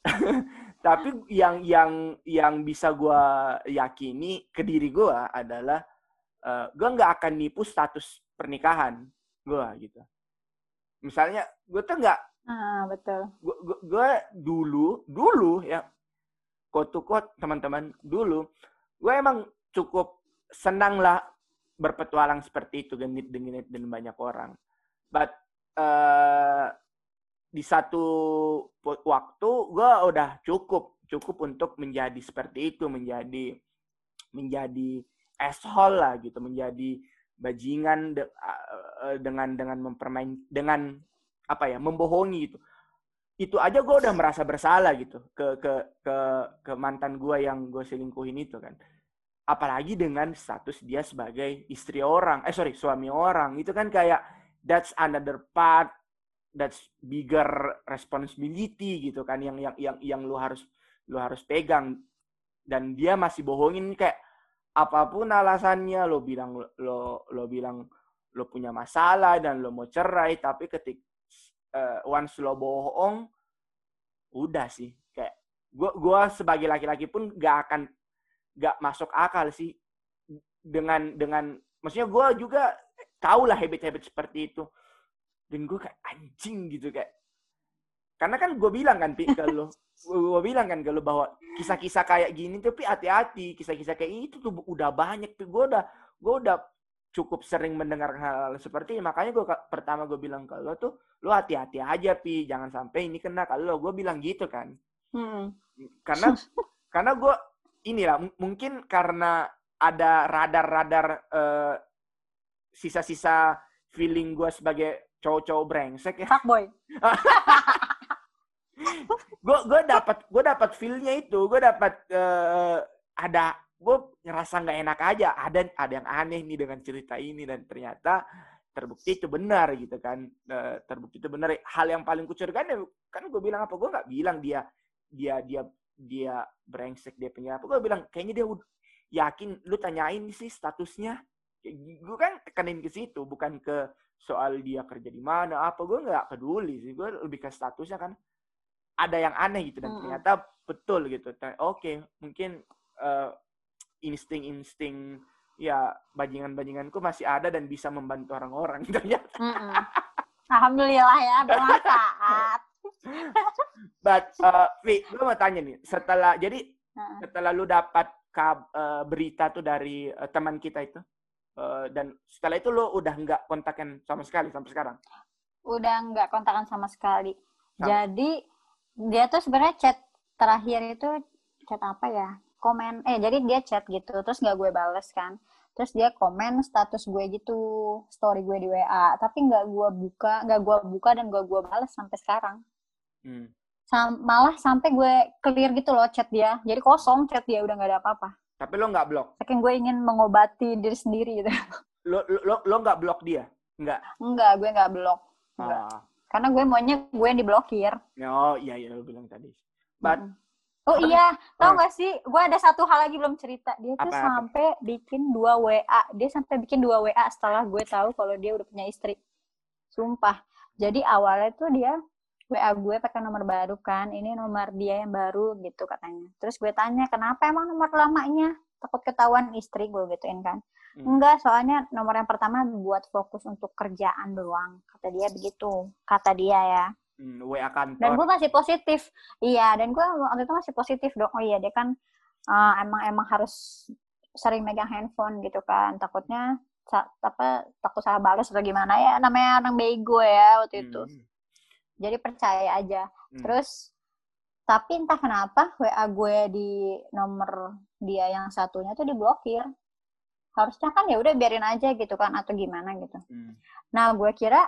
tapi yang yang yang bisa gue yakini ke diri gue adalah uh, eh, gue nggak akan nipu status pernikahan gue gitu. Misalnya gue tuh nggak ah betul. gue dulu dulu ya quote to quote teman-teman dulu gue emang cukup senang lah berpetualang seperti itu genit dengan dan banyak orang. But uh, di satu waktu gue udah cukup cukup untuk menjadi seperti itu menjadi menjadi asshole lah gitu menjadi bajingan de, uh, dengan dengan mempermain dengan apa ya membohongi gitu. Itu aja gue udah merasa bersalah gitu ke ke ke ke mantan gue yang gue selingkuhin itu kan. Apalagi dengan status dia sebagai istri orang eh sorry suami orang. Itu kan kayak that's another part that's bigger responsibility gitu kan yang yang yang yang lu harus lu harus pegang. Dan dia masih bohongin kayak apa pun alasannya lo bilang lo lo bilang lo punya masalah dan lo mau cerai tapi ketik uh, once lo bohong udah sih. Kayak gua gua sebagai laki-laki pun gak akan gak masuk akal sih dengan dengan maksudnya gua juga tahu lah habit-habit seperti itu. Dan gue kayak anjing gitu kayak karena kan gue bilang kan pi kalau gue bilang kan kalau bahwa kisah-kisah kayak gini tapi hati-hati. Kisah-kisah kayak itu tuh udah banyak tuh gue udah gue udah cukup sering mendengar hal, -hal seperti ini. Makanya gue pertama gue bilang kalau tuh lo hati-hati aja pi. Jangan sampai ini kena kalau gue bilang gitu kan. Hmm. karena karena gue inilah mungkin karena ada radar-radar uh, sisa-sisa feeling gue sebagai cowok-cowok brengsek ya. Fuckboy. gue gue dapat gue dapat feelnya itu. Gue dapat uh, ada gue ngerasa nggak enak aja. Ada ada yang aneh nih dengan cerita ini dan ternyata terbukti itu benar gitu kan. Uh, terbukti itu benar. Hal yang paling kucurigakan ya kan gue bilang apa? Gue nggak bilang dia dia dia dia brengsek dia punya apa. Gue bilang kayaknya dia yakin lu tanyain sih statusnya. Gue kan tekanin ke situ bukan ke soal dia kerja di mana apa. Gue nggak peduli sih. Gue lebih ke statusnya kan ada yang aneh gitu dan hmm. ternyata betul gitu oke okay, mungkin uh, insting-insting ya bajingan-bajinganku masih ada dan bisa membantu orang-orang ternyata mm alhamdulillah ya bermanfaat but uh, Vi gue mau tanya nih setelah jadi uh setelah lu dapat kab, uh, berita tuh dari uh, teman kita itu Eh, dan setelah itu lo udah nggak kontakan sama sekali sampai sekarang? Udah nggak kontakan sama sekali. Sama. Jadi dia tuh sebenarnya chat terakhir itu chat apa ya? Komen, eh jadi dia chat gitu, terus nggak gue bales kan. Terus dia komen status gue gitu, story gue di WA. Tapi nggak gue buka, nggak gue buka dan gak gue bales sampai sekarang. Hmm. Sam malah sampai gue clear gitu loh chat dia. Jadi kosong chat dia udah nggak ada apa-apa. Tapi lo nggak blok? Saking gue ingin mengobati diri sendiri gitu. Lo lo lo nggak blok dia? Nggak? Enggak, gue nggak blok. Enggak. Ah. Karena gue maunya gue yang diblokir. Oh iya iya lo bilang tadi. But hmm. Oh iya, tau gak sih? Gue ada satu hal lagi belum cerita. Dia tuh apa, sampai apa? bikin dua WA. Dia sampai bikin dua WA setelah gue tahu kalau dia udah punya istri. Sumpah. Jadi awalnya tuh dia WA gue pakai nomor baru kan, ini nomor dia yang baru gitu katanya. Terus gue tanya, kenapa emang nomor lamanya? Takut ketahuan istri gue gituin kan. Hmm. Enggak, soalnya nomor yang pertama buat fokus untuk kerjaan doang. Kata dia begitu. Kata dia ya. Hmm, WA kantor. Dan gue masih positif. Iya, dan gue waktu itu masih positif dong. Oh iya, dia kan uh, emang emang harus sering megang handphone gitu kan. Takutnya apa takut salah balas atau gimana ya namanya orang bego ya waktu itu. Hmm jadi percaya aja hmm. terus tapi entah kenapa WA gue di nomor dia yang satunya tuh diblokir harusnya kan ya udah biarin aja gitu kan atau gimana gitu hmm. nah gue kira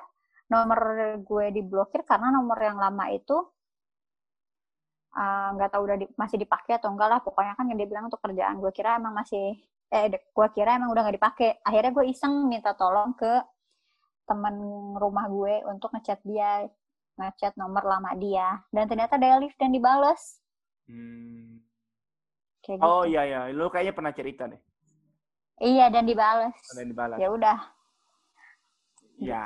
nomor gue diblokir karena nomor yang lama itu ah, nggak uh, tahu udah di, masih dipakai atau enggak lah pokoknya kan yang dia bilang untuk kerjaan gue kira emang masih eh gue kira emang udah nggak dipakai akhirnya gue iseng minta tolong ke teman rumah gue untuk ngechat dia ngechat nomor lama dia dan ternyata dia live dan dibales. Hmm. Kayak oh gitu. iya iya, lu kayaknya pernah cerita deh. Iya dan dibales. Dan dibales. Ya udah. Ya,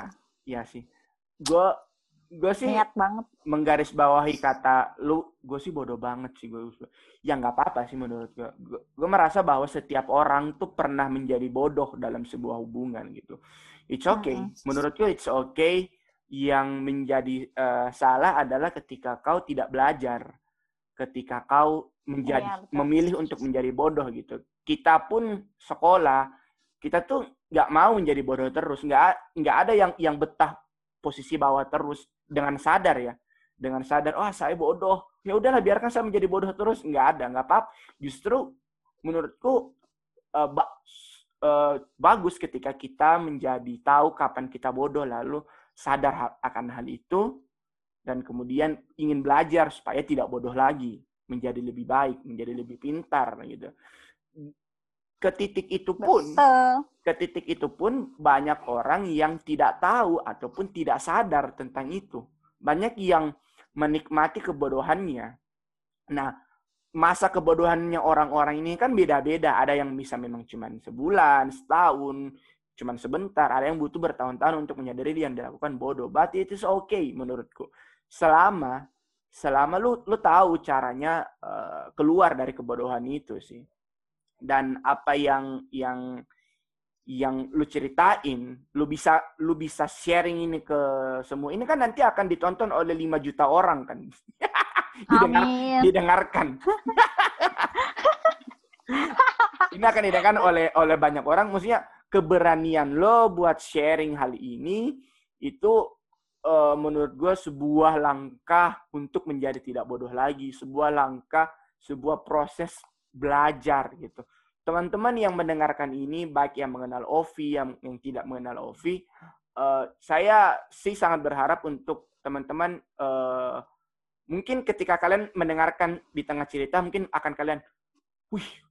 iya sih. Gue gue sih Niat banget. menggaris bawahi kata lu gue sih bodoh banget sih gue ya nggak apa-apa sih menurut gue gue merasa bahwa setiap orang tuh pernah menjadi bodoh dalam sebuah hubungan gitu it's okay mm -hmm. menurut gue it's okay yang menjadi uh, salah adalah ketika kau tidak belajar, ketika kau menjadi ya, memilih untuk menjadi bodoh gitu. Kita pun sekolah, kita tuh nggak mau menjadi bodoh terus, nggak nggak ada yang yang betah posisi bawah terus dengan sadar ya, dengan sadar, oh saya bodoh, ya udahlah biarkan saya menjadi bodoh terus, nggak ada, nggak apa. Justru menurutku uh, ba uh, bagus ketika kita menjadi tahu kapan kita bodoh lalu sadar akan hal itu dan kemudian ingin belajar supaya tidak bodoh lagi, menjadi lebih baik, menjadi lebih pintar gitu. Ke titik itu pun, Betul. ke titik itu pun banyak orang yang tidak tahu ataupun tidak sadar tentang itu. Banyak yang menikmati kebodohannya. Nah, masa kebodohannya orang-orang ini kan beda-beda. Ada yang bisa memang cuma sebulan, setahun, cuman sebentar, ada yang butuh bertahun-tahun untuk menyadari yang dilakukan bodoh. But it is okay menurutku. Selama selama lu lu tahu caranya uh, keluar dari kebodohan itu sih. Dan apa yang yang yang lu ceritain, lu bisa lu bisa sharing ini ke semua. Ini kan nanti akan ditonton oleh 5 juta orang kan. Didengar, didengarkan. ini akan didengarkan oleh oleh banyak orang. Maksudnya keberanian lo buat sharing hal ini itu uh, menurut gue sebuah langkah untuk menjadi tidak bodoh lagi, sebuah langkah, sebuah proses belajar gitu. Teman-teman yang mendengarkan ini, baik yang mengenal Ovi, yang, yang tidak mengenal Ovi, uh, saya sih sangat berharap untuk teman-teman uh, mungkin ketika kalian mendengarkan di tengah cerita, mungkin akan kalian, wih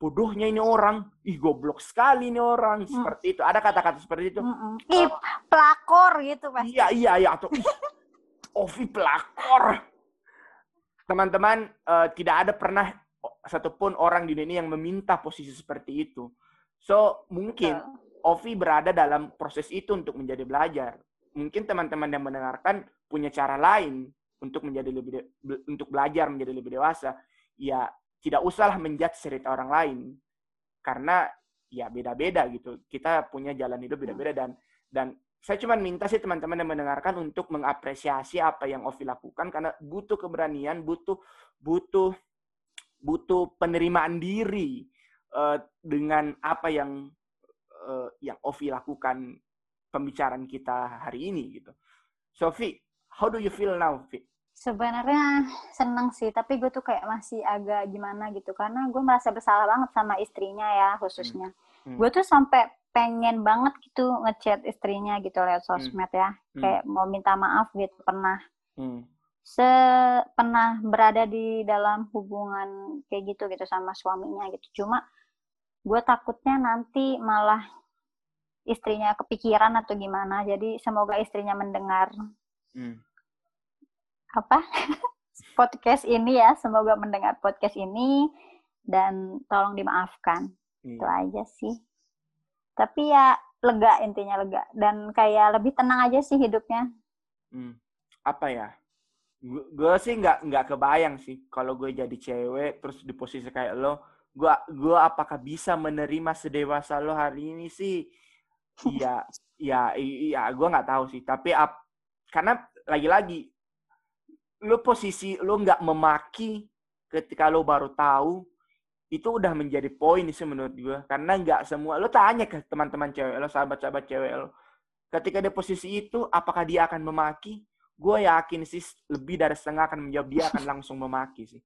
bodohnya ini orang, ih goblok sekali ini orang, hmm. seperti itu. Ada kata-kata seperti itu. Hmm. Ih, pelakor gitu pasti. Iya, iya, iya. Atau, ih, Ovi pelakor. Teman-teman, uh, tidak ada pernah satupun orang di dunia yang meminta posisi seperti itu. So, mungkin Ovi berada dalam proses itu untuk menjadi belajar. Mungkin teman-teman yang mendengarkan punya cara lain untuk menjadi lebih untuk belajar menjadi lebih dewasa. Ya, tidak usahlah menjudge cerita orang lain karena ya beda-beda gitu. Kita punya jalan hidup beda-beda dan dan saya cuma minta sih teman-teman yang mendengarkan untuk mengapresiasi apa yang Ovi lakukan karena butuh keberanian, butuh butuh butuh penerimaan diri uh, dengan apa yang uh, yang Ovi lakukan pembicaraan kita hari ini gitu. Sofi, how do you feel now, Vi? Sebenarnya seneng sih, tapi gue tuh kayak masih agak gimana gitu karena gue merasa bersalah banget sama istrinya ya khususnya. Hmm. Hmm. Gue tuh sampai pengen banget gitu ngechat istrinya gitu lewat hmm. sosmed ya, hmm. kayak mau minta maaf gitu pernah. Hmm. se pernah berada di dalam hubungan kayak gitu gitu sama suaminya gitu cuma gue takutnya nanti malah istrinya kepikiran atau gimana jadi semoga istrinya mendengar hmm. Apa? Podcast ini ya semoga mendengar podcast ini dan tolong dimaafkan. Hmm. itu aja sih. Tapi ya lega intinya lega. Dan kayak lebih tenang aja sih hidupnya. Hmm. apa ya? Gue sih nggak nggak kebayang sih kalau gue jadi cewek terus di posisi kayak lo gue gue apakah bisa menerima sedewasa lo hari ini sih? Iya ya iya gue nggak tahu sih. Tapi ap, karena lagi-lagi lo posisi lo nggak memaki ketika lo baru tahu itu udah menjadi poin sih menurut gue karena nggak semua lo tanya ke teman-teman cewek lo sahabat-sahabat cewek lo ketika di posisi itu apakah dia akan memaki gue yakin sih lebih dari setengah akan menjawab dia akan langsung memaki sih.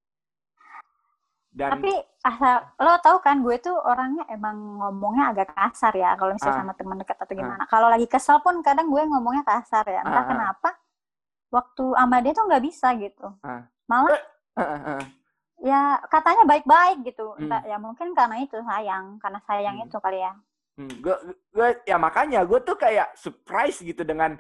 Dan, Tapi asal lo tau kan gue tuh orangnya emang ngomongnya agak kasar ya kalau misalnya uh, sama teman dekat atau ah. gimana. Uh, kalau lagi kesel pun kadang gue ngomongnya kasar ya. Entah uh, kenapa waktu sama dia tuh nggak bisa gitu. Uh, Malah uh, uh, uh. ya katanya baik-baik gitu. Entah hmm. ya mungkin karena itu sayang, karena sayang hmm. itu kali ya. Hmm, gue, gue ya makanya gue tuh kayak surprise gitu dengan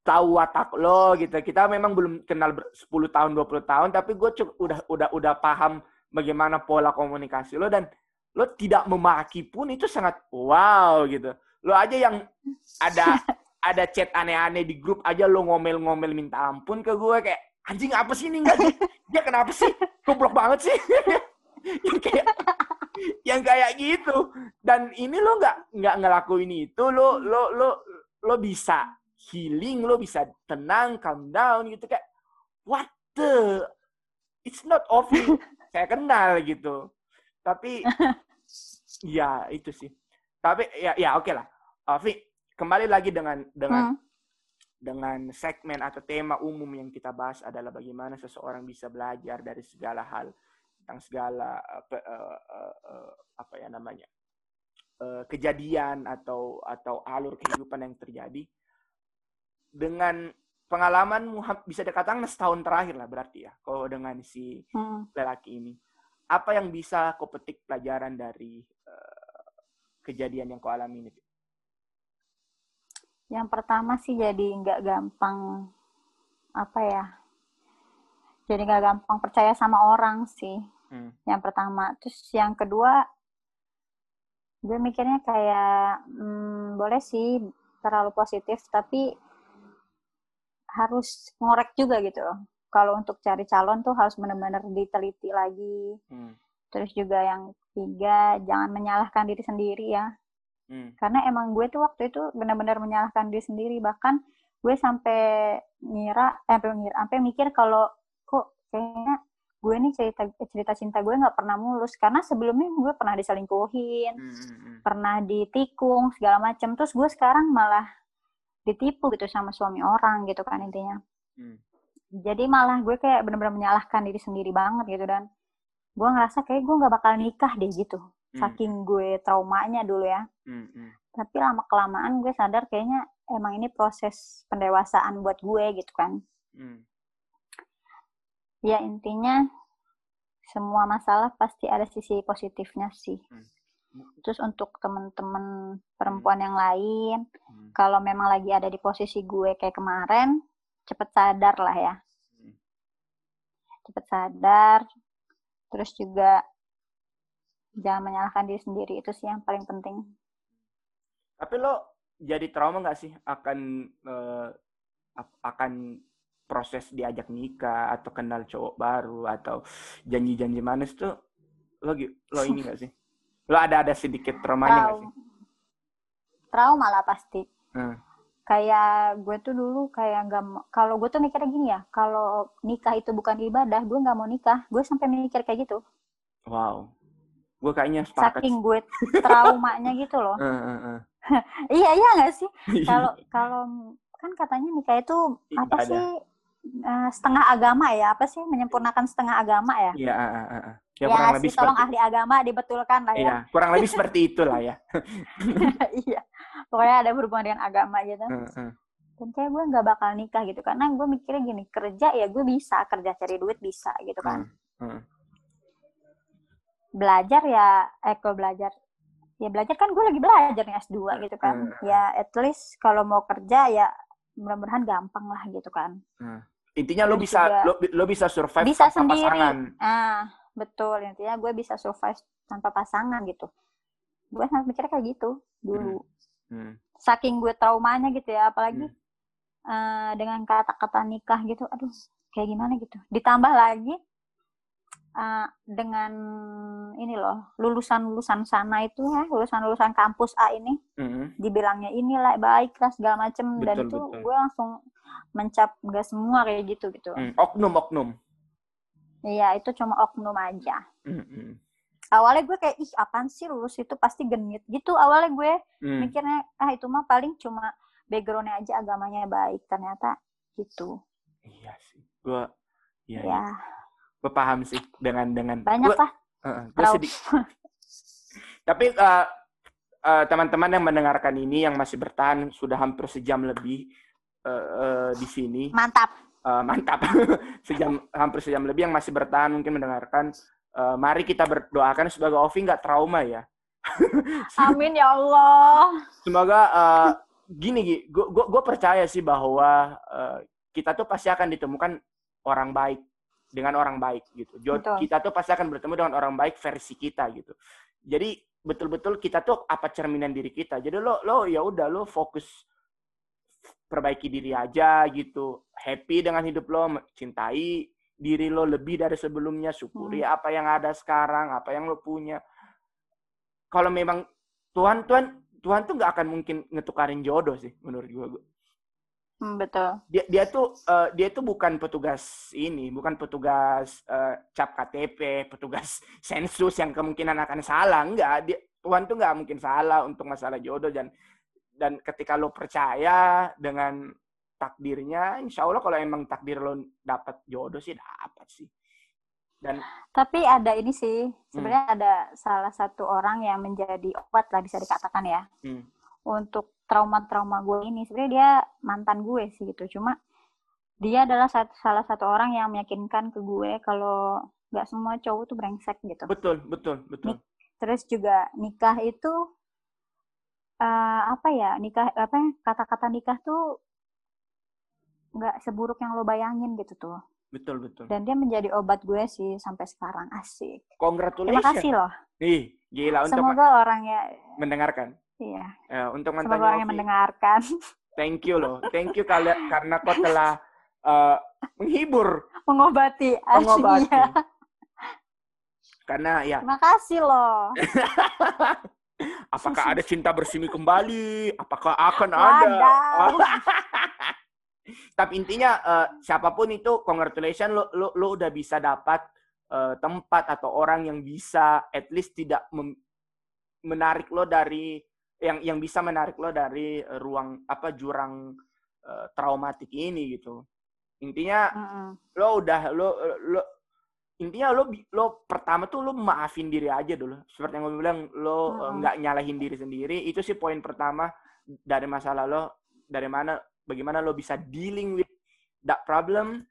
tahu watak lo gitu. Kita memang belum kenal 10 tahun, 20 tahun, tapi gue udah udah udah paham bagaimana pola komunikasi lo dan lo tidak memaki pun itu sangat wow gitu. Lo aja yang ada ada chat aneh-aneh di grup aja lo ngomel-ngomel minta ampun ke gue kayak anjing apa sih ini enggak sih? Dia kenapa sih? Goblok banget sih. yang kayak yang kayak gitu. Dan ini lo nggak nggak ngelakuin itu, lo lo lo lo bisa healing, lo bisa tenang, calm down gitu kayak what the it's not obvious saya kenal gitu. Tapi ya itu sih. Tapi ya ya oke okay lah. Avi, kembali lagi dengan dengan hmm. dengan segmen atau tema umum yang kita bahas adalah bagaimana seseorang bisa belajar dari segala hal tentang segala apa, uh, uh, uh, apa ya namanya uh, kejadian atau atau alur kehidupan yang terjadi dengan pengalamanmu bisa dikatakan setahun terakhir lah berarti ya kalau dengan si hmm. lelaki ini apa yang bisa kau petik pelajaran dari uh, kejadian yang kau alami ini? Yang pertama sih jadi nggak gampang apa ya? Jadi nggak gampang percaya sama orang sih. Hmm. Yang pertama, terus yang kedua, gue mikirnya kayak hmm, boleh sih terlalu positif, tapi harus ngorek juga gitu. Kalau untuk cari calon tuh harus benar-benar diteliti lagi. Hmm. Terus juga yang tiga, jangan menyalahkan diri sendiri ya. Hmm. Karena emang gue tuh waktu itu benar-benar menyalahkan diri sendiri. Bahkan gue sampai ngira, eh, sampai ngira, sampai mikir kalau kok kayaknya gue nih cerita cerita cinta gue nggak pernah mulus karena sebelumnya gue pernah diselingkuhin, hmm. hmm, hmm. pernah ditikung segala macam. Terus gue sekarang malah ditipu gitu sama suami orang gitu kan intinya hmm. jadi malah gue kayak bener-bener menyalahkan diri sendiri banget gitu dan gue ngerasa kayak gue nggak bakal nikah deh gitu hmm. saking gue traumanya dulu ya hmm. Hmm. tapi lama kelamaan gue sadar kayaknya emang ini proses pendewasaan buat gue gitu kan hmm. ya intinya semua masalah pasti ada sisi positifnya sih hmm. Terus untuk temen-temen perempuan hmm. yang lain, hmm. kalau memang lagi ada di posisi gue kayak kemarin, cepet sadar lah ya. Hmm. Cepet sadar, terus juga jangan menyalahkan diri sendiri, itu sih yang paling penting. Tapi lo jadi trauma nggak sih akan uh, akan proses diajak nikah atau kenal cowok baru atau janji-janji manis tuh lo lo ini gak sih? Lo ada ada sedikit traumanya nggak sih? Trauma lah pasti. Hmm. Kayak gue tuh dulu kayak nggak kalau gue tuh mikirnya gini ya, kalau nikah itu bukan ibadah, gue nggak mau nikah. Gue sampai mikir kayak gitu. Wow. Gue kayaknya sepakat. Saking gue traumanya gitu loh. iya iya nggak sih? Kalau kalau kan katanya nikah itu apa sih? Uh, setengah agama ya apa sih menyempurnakan setengah agama ya? Iya. Uh, uh, uh. Ya, ya kurang lebih tolong ahli agama dibetulkan lah ya. Iya, kurang lebih seperti itulah ya. iya. Pokoknya ada berhubungan dengan agama gitu. Uh, uh. dan kayak gue nggak bakal nikah gitu karena gue mikirnya gini kerja ya gue bisa kerja cari duit bisa gitu kan hmm. Hmm. Belajar ya eh kalau belajar ya belajar kan gue lagi belajar nih S2 gitu kan hmm. ya at least kalau mau kerja ya mudah-mudahan gampang lah gitu kan hmm. intinya lo bisa juga, lo, lo bisa survive bisa tanpa sendiri pasangan. ah betul intinya gue bisa survive tanpa pasangan gitu gue sangat mikirnya kayak gitu dulu hmm. Hmm. saking gue traumanya gitu ya apalagi hmm uh, dengan kata-kata nikah gitu aduh kayak gimana gitu ditambah lagi uh, dengan ini loh lulusan-lulusan sana itu ya lulusan-lulusan kampus A ini mm-hmm. dibilangnya inilah baik lah segala macem betul, dan itu gue langsung mencap gak semua kayak gitu gitu mm, oknum oknum iya itu cuma oknum aja mm-hmm. awalnya gue kayak ih apaan sih lulus itu pasti genit gitu awalnya gue mm. mikirnya ah itu mah paling cuma backgroundnya aja agamanya baik ternyata gitu iya sih gue iya, ya. ya. Gue paham sih dengan dengan banyak gua, lah. Uh, gue tapi uh, uh, teman-teman yang mendengarkan ini yang masih bertahan sudah hampir sejam lebih uh, uh, di sini. Mantap. Uh, mantap. Sejam hampir sejam lebih yang masih bertahan mungkin mendengarkan. Uh, mari kita berdoakan sebagai Ovi nggak trauma ya. Amin ya Allah. Semoga uh, gini, gue gue percaya sih bahwa uh, kita tuh pasti akan ditemukan orang baik dengan orang baik gitu. Betul. Kita tuh pasti akan bertemu dengan orang baik versi kita gitu. Jadi betul-betul kita tuh apa cerminan diri kita. Jadi lo lo ya udah lo fokus perbaiki diri aja gitu. Happy dengan hidup lo, cintai diri lo lebih dari sebelumnya, syukuri hmm. apa yang ada sekarang, apa yang lo punya. Kalau memang Tuhan Tuhan Tuhan tuh nggak akan mungkin ngetukarin jodoh sih menurut gue. Hmm, betul. Dia dia tuh uh, dia tuh bukan petugas ini, bukan petugas uh, cap KTP, petugas sensus yang kemungkinan akan salah. Enggak, dia Tuhan tuh nggak mungkin salah untuk masalah jodoh dan dan ketika lo percaya dengan takdirnya, insya Allah kalau emang takdir lo dapat jodoh sih dapat sih. Dan tapi ada ini sih sebenarnya hmm. ada salah satu orang yang menjadi obat lah bisa dikatakan ya hmm. untuk trauma-trauma gue ini sebenarnya dia mantan gue sih gitu cuma dia adalah satu, salah satu orang yang meyakinkan ke gue kalau nggak semua cowok tuh brengsek gitu betul betul betul Nik terus juga nikah itu uh, apa ya nikah apa ya, kata-kata nikah tuh nggak seburuk yang lo bayangin gitu tuh Betul, betul. Dan dia menjadi obat gue sih sampai sekarang. Asik. Congratulations. Terima kasih loh. Ih, gila. Untuk Semoga orang ya... Mendengarkan. Iya. Ya, untuk Semoga orang yang mendengarkan. Thank you loh. Thank you kalian karena kau telah uh, menghibur. Mengobati. Mengobati. Karena ya. Terima kasih loh. Apakah ada cinta bersimi kembali? Apakah akan ada? Tapi intinya uh, siapa pun itu congratulations lo lo lo udah bisa dapat uh, tempat atau orang yang bisa at least tidak menarik lo dari yang yang bisa menarik lo dari uh, ruang apa jurang uh, traumatik ini gitu. Intinya uh -uh. lo udah lo lo intinya lo lo pertama tuh lo maafin diri aja dulu. Seperti yang gue bilang lo nggak uh -uh. nyalahin diri sendiri. Itu sih poin pertama dari masalah lo dari mana bagaimana lo bisa dealing with that problem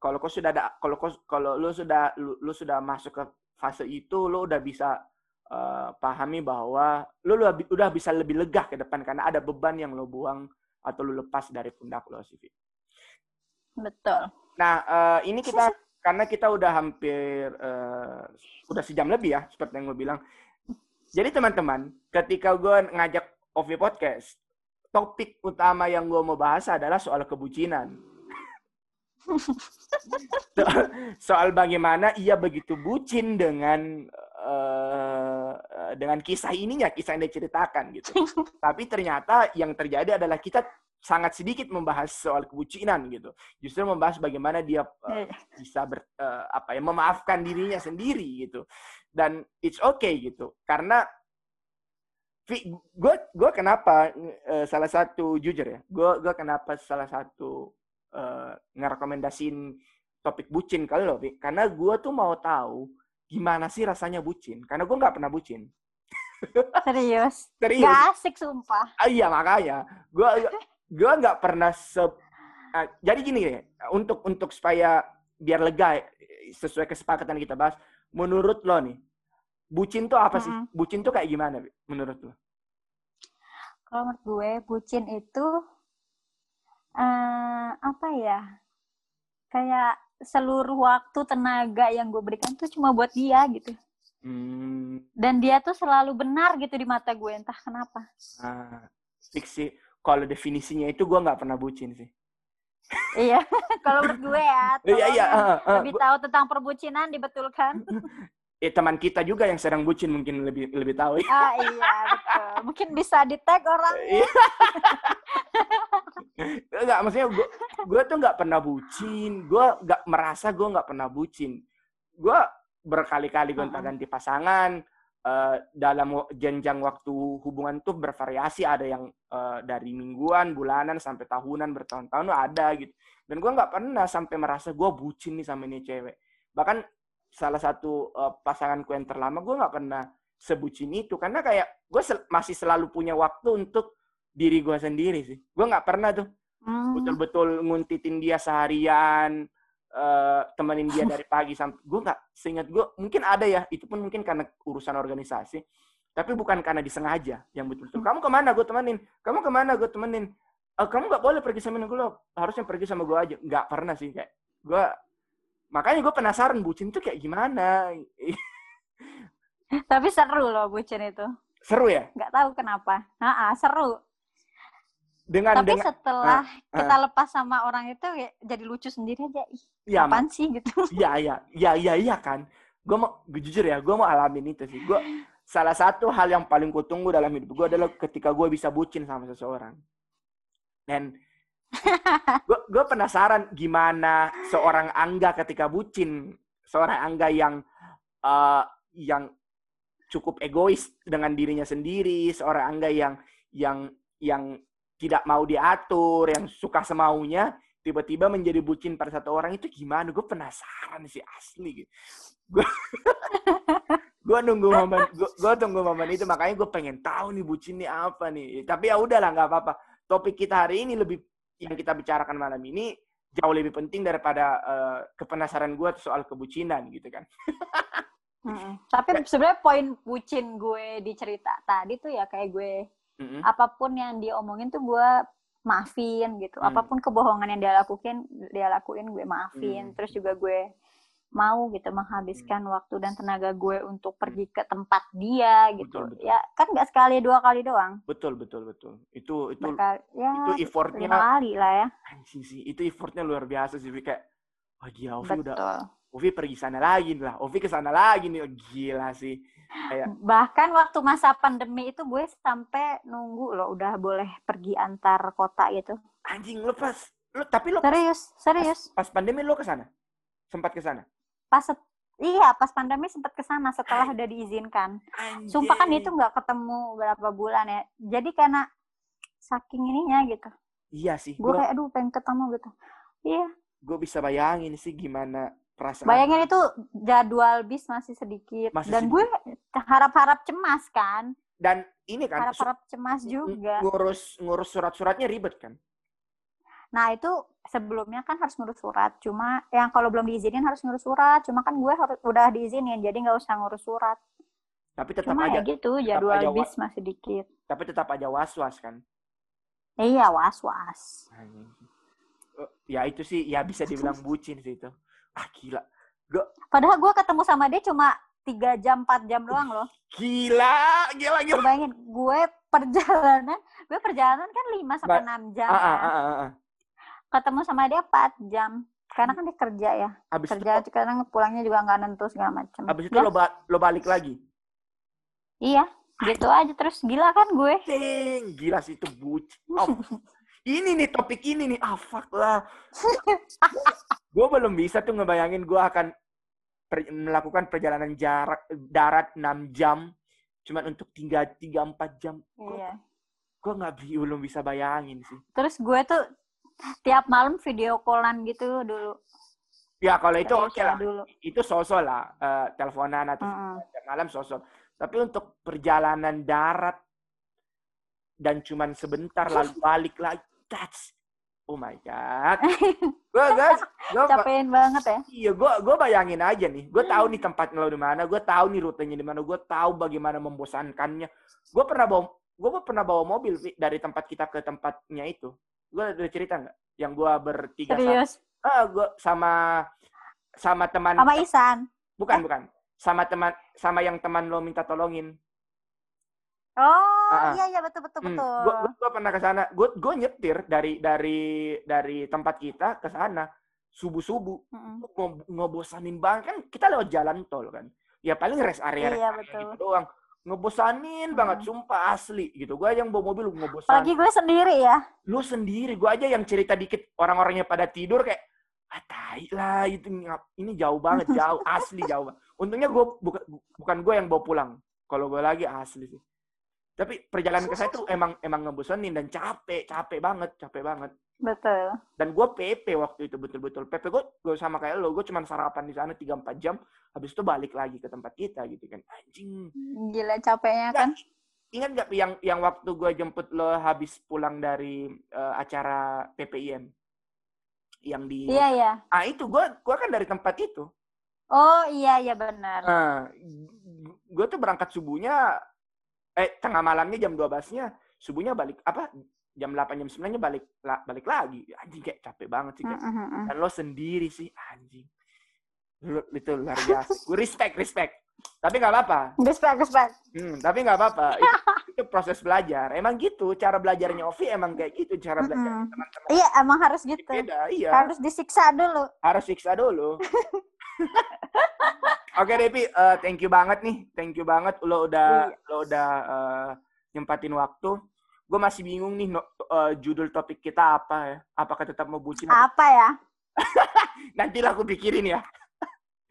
kalau kau sudah ada kalau kau kalau lo sudah lo, lo sudah masuk ke fase itu lo udah bisa uh, pahami bahwa lo, lo udah bisa lebih lega ke depan karena ada beban yang lo buang atau lo lepas dari pundak lo sih betul. Nah uh, ini kita karena kita udah hampir uh, udah sejam lebih ya seperti yang gue bilang. Jadi teman-teman ketika gue ngajak Ovi Podcast topik utama yang gue mau bahas adalah soal kebucinan. soal, soal bagaimana ia begitu bucin dengan uh, dengan kisah ininya, kisah yang diceritakan gitu. Tapi ternyata yang terjadi adalah kita sangat sedikit membahas soal kebucinan gitu. Justru membahas bagaimana dia uh, bisa ber, uh, apa ya memaafkan dirinya sendiri gitu. Dan it's okay gitu. Karena gue gue kenapa uh, salah satu jujur ya gue gue kenapa salah satu uh, ngerekomendasiin topik bucin kali lo karena gue tuh mau tahu gimana sih rasanya bucin? Karena gue nggak pernah bucin. Serius? Serius. Gak asik sumpah. Ah, iya makanya. Gue gue nggak pernah se uh, jadi gini ya untuk untuk supaya biar lega sesuai kesepakatan kita bahas menurut lo nih bucin tuh apa sih? Mm -hmm. bucin tuh kayak gimana menurut lo? Kalau menurut gue bucin itu uh, apa ya? Kayak seluruh waktu tenaga yang gue berikan tuh cuma buat dia gitu hmm. dan dia tuh selalu benar gitu di mata gue entah kenapa ah, fiksi kalau definisinya itu gue nggak pernah bucin sih iya kalau menurut gue ya iya iya uh, uh, lebih tahu tentang perbucinan dibetulkan eh teman kita juga yang sedang bucin mungkin lebih lebih tahu ya. Ah iya betul. Mungkin bisa di tag orangnya. Enggak, maksudnya gue gue tuh nggak pernah bucin. Gue nggak merasa gue nggak pernah bucin. Gue berkali-kali gonta-ganti pasangan. Uh, dalam jenjang waktu hubungan tuh bervariasi. Ada yang uh, dari mingguan, bulanan, sampai tahunan, bertahun-tahun ada gitu. Dan gue nggak pernah sampai merasa gue bucin nih sama ini cewek. Bahkan salah satu uh, pasanganku yang terlama gue nggak pernah sebucin itu karena kayak gue sel masih selalu punya waktu untuk diri gue sendiri sih. Gue nggak pernah tuh hmm. betul-betul nguntitin dia seharian uh, temenin dia dari pagi sampai gue nggak seingat gue mungkin ada ya itu pun mungkin karena urusan organisasi tapi bukan karena disengaja yang betul-betul. Kamu ke mana gue temenin? Kamu ke mana gue temenin? Uh, kamu nggak boleh pergi sama gue lo harusnya pergi sama gue aja. Nggak pernah sih kayak gue makanya gue penasaran bucin tuh kayak gimana? Tapi seru loh bucin itu. Seru ya? Nggak tahu kenapa. Nah, seru dengan tapi dengan, setelah uh, kita lepas sama orang itu ya jadi lucu sendiri aja. Ih ya, apaan sih gitu. Iya iya iya iya iya kan. Gue mau gue jujur ya gue mau alamin itu sih. Gue salah satu hal yang paling gue tunggu dalam hidup gue adalah ketika gue bisa bucin sama seseorang. Dan gue penasaran gimana seorang Angga ketika bucin, seorang Angga yang uh, yang cukup egois dengan dirinya sendiri, seorang Angga yang yang yang tidak mau diatur, yang suka semaunya, tiba-tiba menjadi bucin pada satu orang itu gimana? Gue penasaran sih asli. Gue gue nunggu momen, gue tunggu momen itu makanya gue pengen tahu nih bucin ini apa nih. Tapi ya udahlah nggak apa-apa. Topik kita hari ini lebih yang kita bicarakan malam ini jauh lebih penting daripada uh, kepenasaran gue soal kebucinan gitu kan. hmm. Tapi sebenarnya poin bucin gue di cerita tadi tuh ya kayak gue mm-hmm. apa pun yang dia omongin tuh gue maafin gitu. Mm. Apa pun kebohongan yang dia lakuin dia lakuin gue maafin. Mm. Terus juga gue mau gitu menghabiskan hmm. waktu dan tenaga gue untuk pergi ke tempat dia gitu betul, betul. ya kan nggak sekali dua kali doang betul betul betul itu itu Berkali, ya, itu effortnya kali lah ya sih sih itu effortnya luar biasa sih kayak wah gila Ovi betul. udah Ovi pergi sana lagi lah Ovi ke sana lagi nih oh, gila sih kayak bahkan waktu masa pandemi itu gue sampai nunggu loh udah boleh pergi antar kota gitu. Anjing lo pas lo tapi lo serius serius. pas, pas pandemi lo ke sana? Sempat ke sana? Pas iya pas pandemi sempat ke sana setelah udah diizinkan. Sumpah kan itu nggak ketemu berapa bulan ya. Jadi karena saking ininya gitu. Iya sih gue kayak aduh pengen ketemu gitu. Iya. Gue bisa bayangin sih gimana perasaan bayangin itu jadwal bis masih sedikit masih dan sedikit. gue harap-harap cemas kan dan ini kan harap-harap cemas juga ngurus ngurus surat-suratnya ribet kan Nah itu sebelumnya kan harus ngurus surat. Cuma yang kalau belum diizinin harus ngurus surat. Cuma kan gue harus udah diizinin, jadi nggak usah ngurus surat. Tapi tetap Cuma aja ya gitu, jadwal aja bis masih dikit. Tapi tetap aja was-was kan? Iya was-was. Oh, ya itu sih, ya bisa dibilang bucin sih itu. Ah gila. Gue... Padahal gue ketemu sama dia cuma tiga jam, empat jam doang loh. Gila, gila, gila. Bayangin, gue perjalanan, gue perjalanan kan lima sampai enam jam. Ah, ya. ah, ah, ah. Ketemu sama dia 4 jam. Karena kan dia kerja ya. Abis kerja itu, kadang pulangnya juga nggak nentu segala macam abis itu lo, ba lo balik lagi? Iya gitu aja terus. Gila kan gue? Ding, gila sih itu buc oh, ini nih topik ini nih ah fuck lah gue belum bisa tuh ngebayangin gue akan per melakukan perjalanan jarak darat 6 jam cuman untuk tinggal tiga empat jam iya. gue nggak belum bisa bayangin sih terus gue tuh tiap malam video callan gitu dulu. Ya kalau itu oke okay lah. Dulu. Itu sosok lah, uh, teleponan atau mm -hmm. malam sosok. Tapi untuk perjalanan darat dan cuman sebentar lalu balik lagi, that's oh my god. Gue guys gue capein banget ya. Iya gue gue bayangin aja nih. Gue tahu nih tempatnya lo di mana gue tahu nih rutenya di mana gue tahu bagaimana membosankannya. Gue pernah bawa gue pernah bawa mobil dari tempat kita ke tempatnya itu. Gue ada cerita nggak? Yang gue bertiga Serius? sama ah gue sama sama teman sama Isan? Bukan eh? bukan. Sama teman sama yang teman lo minta tolongin Oh uh, iya iya betul betul hmm, betul. Gue gue pernah ke sana. Gue gue nyetir dari dari dari tempat kita ke sana subuh subuh. Mm -hmm. ngebosanin banget kan kita lewat jalan tol kan. Ya paling rest area, iya, betul. gitu doang. Ngebosanin hmm. banget sumpah asli gitu. Gue yang bawa mobil ngebosanin. Lagi gue sendiri ya. Lu sendiri. Gue aja yang cerita dikit orang-orangnya pada tidur kayak ah tai lah itu ini jauh banget jauh asli jauh. Untungnya gue bukan bukan gue yang bawa pulang. Kalau gue lagi asli sih. Tapi perjalanan ke saya tuh emang emang ngebosenin dan capek, capek banget, capek banget. Betul. Dan gue PP waktu itu betul-betul. PP gue, gue sama kayak lo, gue cuma sarapan di sana 3-4 jam, habis itu balik lagi ke tempat kita gitu kan. Anjing. Gila capeknya kan. Ingat gak yang yang waktu gue jemput lo habis pulang dari uh, acara PPIM? Yang di Iya, iya. Ah, itu gue gua kan dari tempat itu. Oh, iya iya benar. Nah, gue tuh berangkat subuhnya eh tengah malamnya jam 12-nya subuhnya balik apa jam 8 jam 9-nya balik la, balik lagi. Anjing kayak capek banget sih kayak. Uh, uh, uh. dan lo sendiri sih anjing. Lo, itu luar biasa. Gue respect respect. Tapi nggak apa-apa. Respect respect. Hmm, tapi nggak apa-apa. Itu, itu proses belajar. Emang gitu cara belajarnya Ovi emang kayak gitu cara belajar uh, teman-teman. Iya emang harus gitu. Beda iya. Harus disiksa dulu. Harus siksa dulu Oke okay, Devi, uh, thank you banget nih, thank you banget lo udah iya. lo udah uh, nyempatin waktu. Gue masih bingung nih no, uh, judul topik kita apa ya? Apakah tetap mau bucin? Apa ya? Nanti lah aku pikirin ya.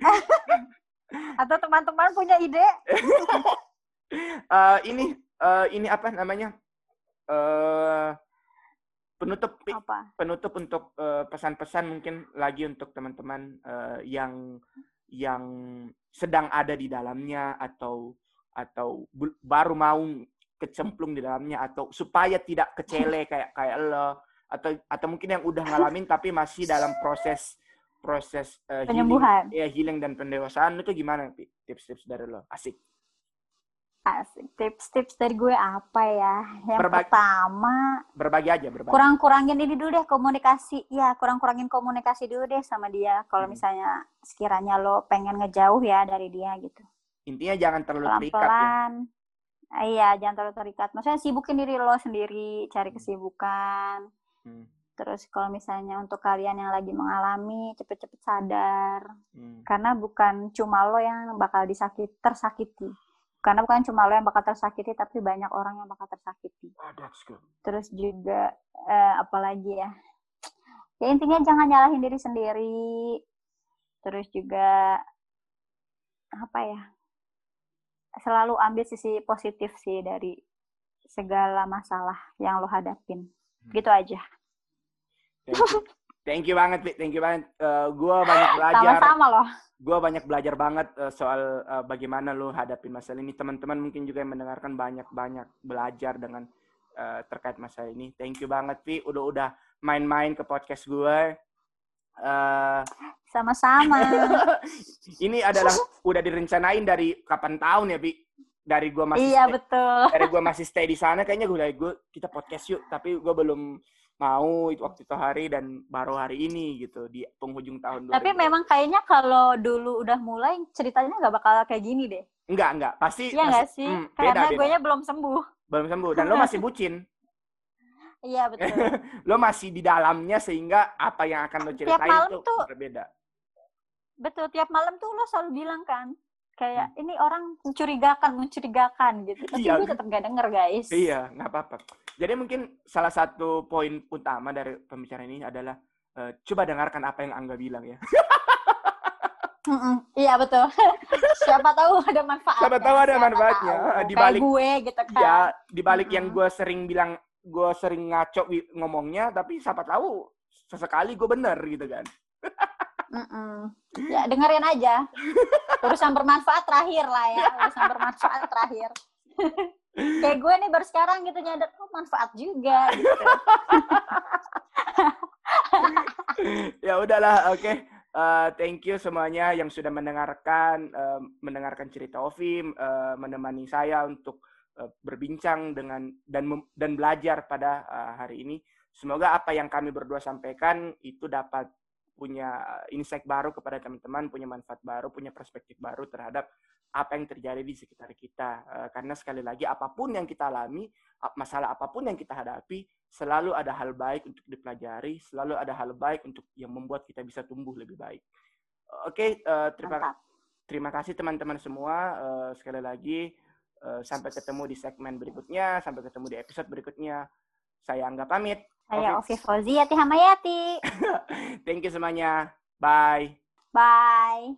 Atau teman-teman punya ide? uh, ini uh, ini apa namanya? Uh, penutup apa? penutup untuk pesan-pesan uh, mungkin lagi untuk teman-teman uh, yang yang sedang ada di dalamnya atau atau baru mau kecemplung di dalamnya atau supaya tidak kecele kayak kayak lo atau atau mungkin yang udah ngalamin tapi masih dalam proses proses uh, penyembuhan. Healing, ya healing dan pendewasaan itu gimana tips-tips dari lo. Asik Asik. Tips-tips dari gue apa ya? Yang berbagi, pertama, berbagi aja, berbagi. Kurang-kurangin ini dulu deh komunikasi. Ya, kurang-kurangin komunikasi dulu deh sama dia. Kalau hmm. misalnya sekiranya lo pengen ngejauh ya dari dia gitu. Intinya jangan terlalu Pelan terikat ya. Iya, jangan terlalu terikat. Maksudnya sibukin diri lo sendiri, cari hmm. kesibukan. Hmm. Terus kalau misalnya untuk kalian yang lagi mengalami, cepet-cepet sadar. Hmm. Karena bukan cuma lo yang bakal disakit, tersakiti karena bukan cuma lo yang bakal tersakiti tapi banyak orang yang bakal tersakiti. Oh, that's good. terus juga uh, apalagi ya? Ya intinya jangan nyalahin diri sendiri. Terus juga apa ya? Selalu ambil sisi positif sih dari segala masalah yang lo hadapin. Hmm. gitu aja thank you, banget thank you banget uh, eh, gue banyak belajar sama-sama loh gue banyak belajar banget uh, soal uh, bagaimana lo hadapin masalah ini. Teman-teman mungkin juga yang mendengarkan banyak-banyak belajar dengan uh, terkait masalah ini. Thank you banget, Vi. Udah-udah main-main ke podcast gue. Uh, Sama-sama. ini adalah udah direncanain dari kapan tahun ya, Vi? Dari gue masih iya stay, betul. Dari gue masih stay di sana, kayaknya gue gue kita podcast yuk. Tapi gue belum mau itu waktu itu hari dan baru hari ini gitu di penghujung tahun. Tapi 2020. memang kayaknya kalau dulu udah mulai ceritanya nggak bakal kayak gini deh. Enggak enggak pasti. Iya nggak sih? Hmm, Karena gue nya belum sembuh. Belum sembuh dan lo masih bucin. Iya betul. lo masih di dalamnya sehingga apa yang akan lo ceritain tiap malam itu tuh, berbeda. Betul tiap malam tuh lo selalu bilang kan kayak hmm. ini orang mencurigakan mencurigakan gitu tapi iya. gue tetap gak denger guys iya nggak apa-apa jadi mungkin salah satu poin utama dari pembicaraan ini adalah uh, coba dengarkan apa yang Angga bilang ya Mm-mm, iya betul. Siapa tahu ada manfaatnya. Siapa tahu ada manfaatnya. Di balik gue gitu kan. Ya, di balik mm-hmm. yang gue sering bilang, gue sering ngaco ngomongnya, tapi siapa tahu sesekali gue bener gitu kan. Mm-mm. Ya dengerin aja. Urusan bermanfaat terakhir lah ya. Urusan bermanfaat terakhir. Kayak gue nih baru sekarang gitu nyadar, oh manfaat juga gitu. ya udahlah, oke. Okay. Uh, thank you semuanya yang sudah mendengarkan uh, mendengarkan cerita Ovi, uh, menemani saya untuk uh, berbincang dengan dan dan belajar pada uh, hari ini. Semoga apa yang kami berdua sampaikan itu dapat punya insight baru kepada teman-teman, punya manfaat baru, punya perspektif baru terhadap apa yang terjadi di sekitar kita. Eh, karena sekali lagi apa pun yang kita alami, masalah apa pun yang kita hadapi, selalu ada hal baik untuk dipelajari, selalu ada hal baik untuk yang membuat kita bisa tumbuh lebih baik. Oke, uh, terima terima kasih teman-teman semua. Sekali lagi sampai ketemu di segmen berikutnya, sampai ketemu di episode berikutnya. Saya Angga pamit. Saya Ovi Fauzi, Yati Hamayati. Thank you semuanya. Bye. Bye.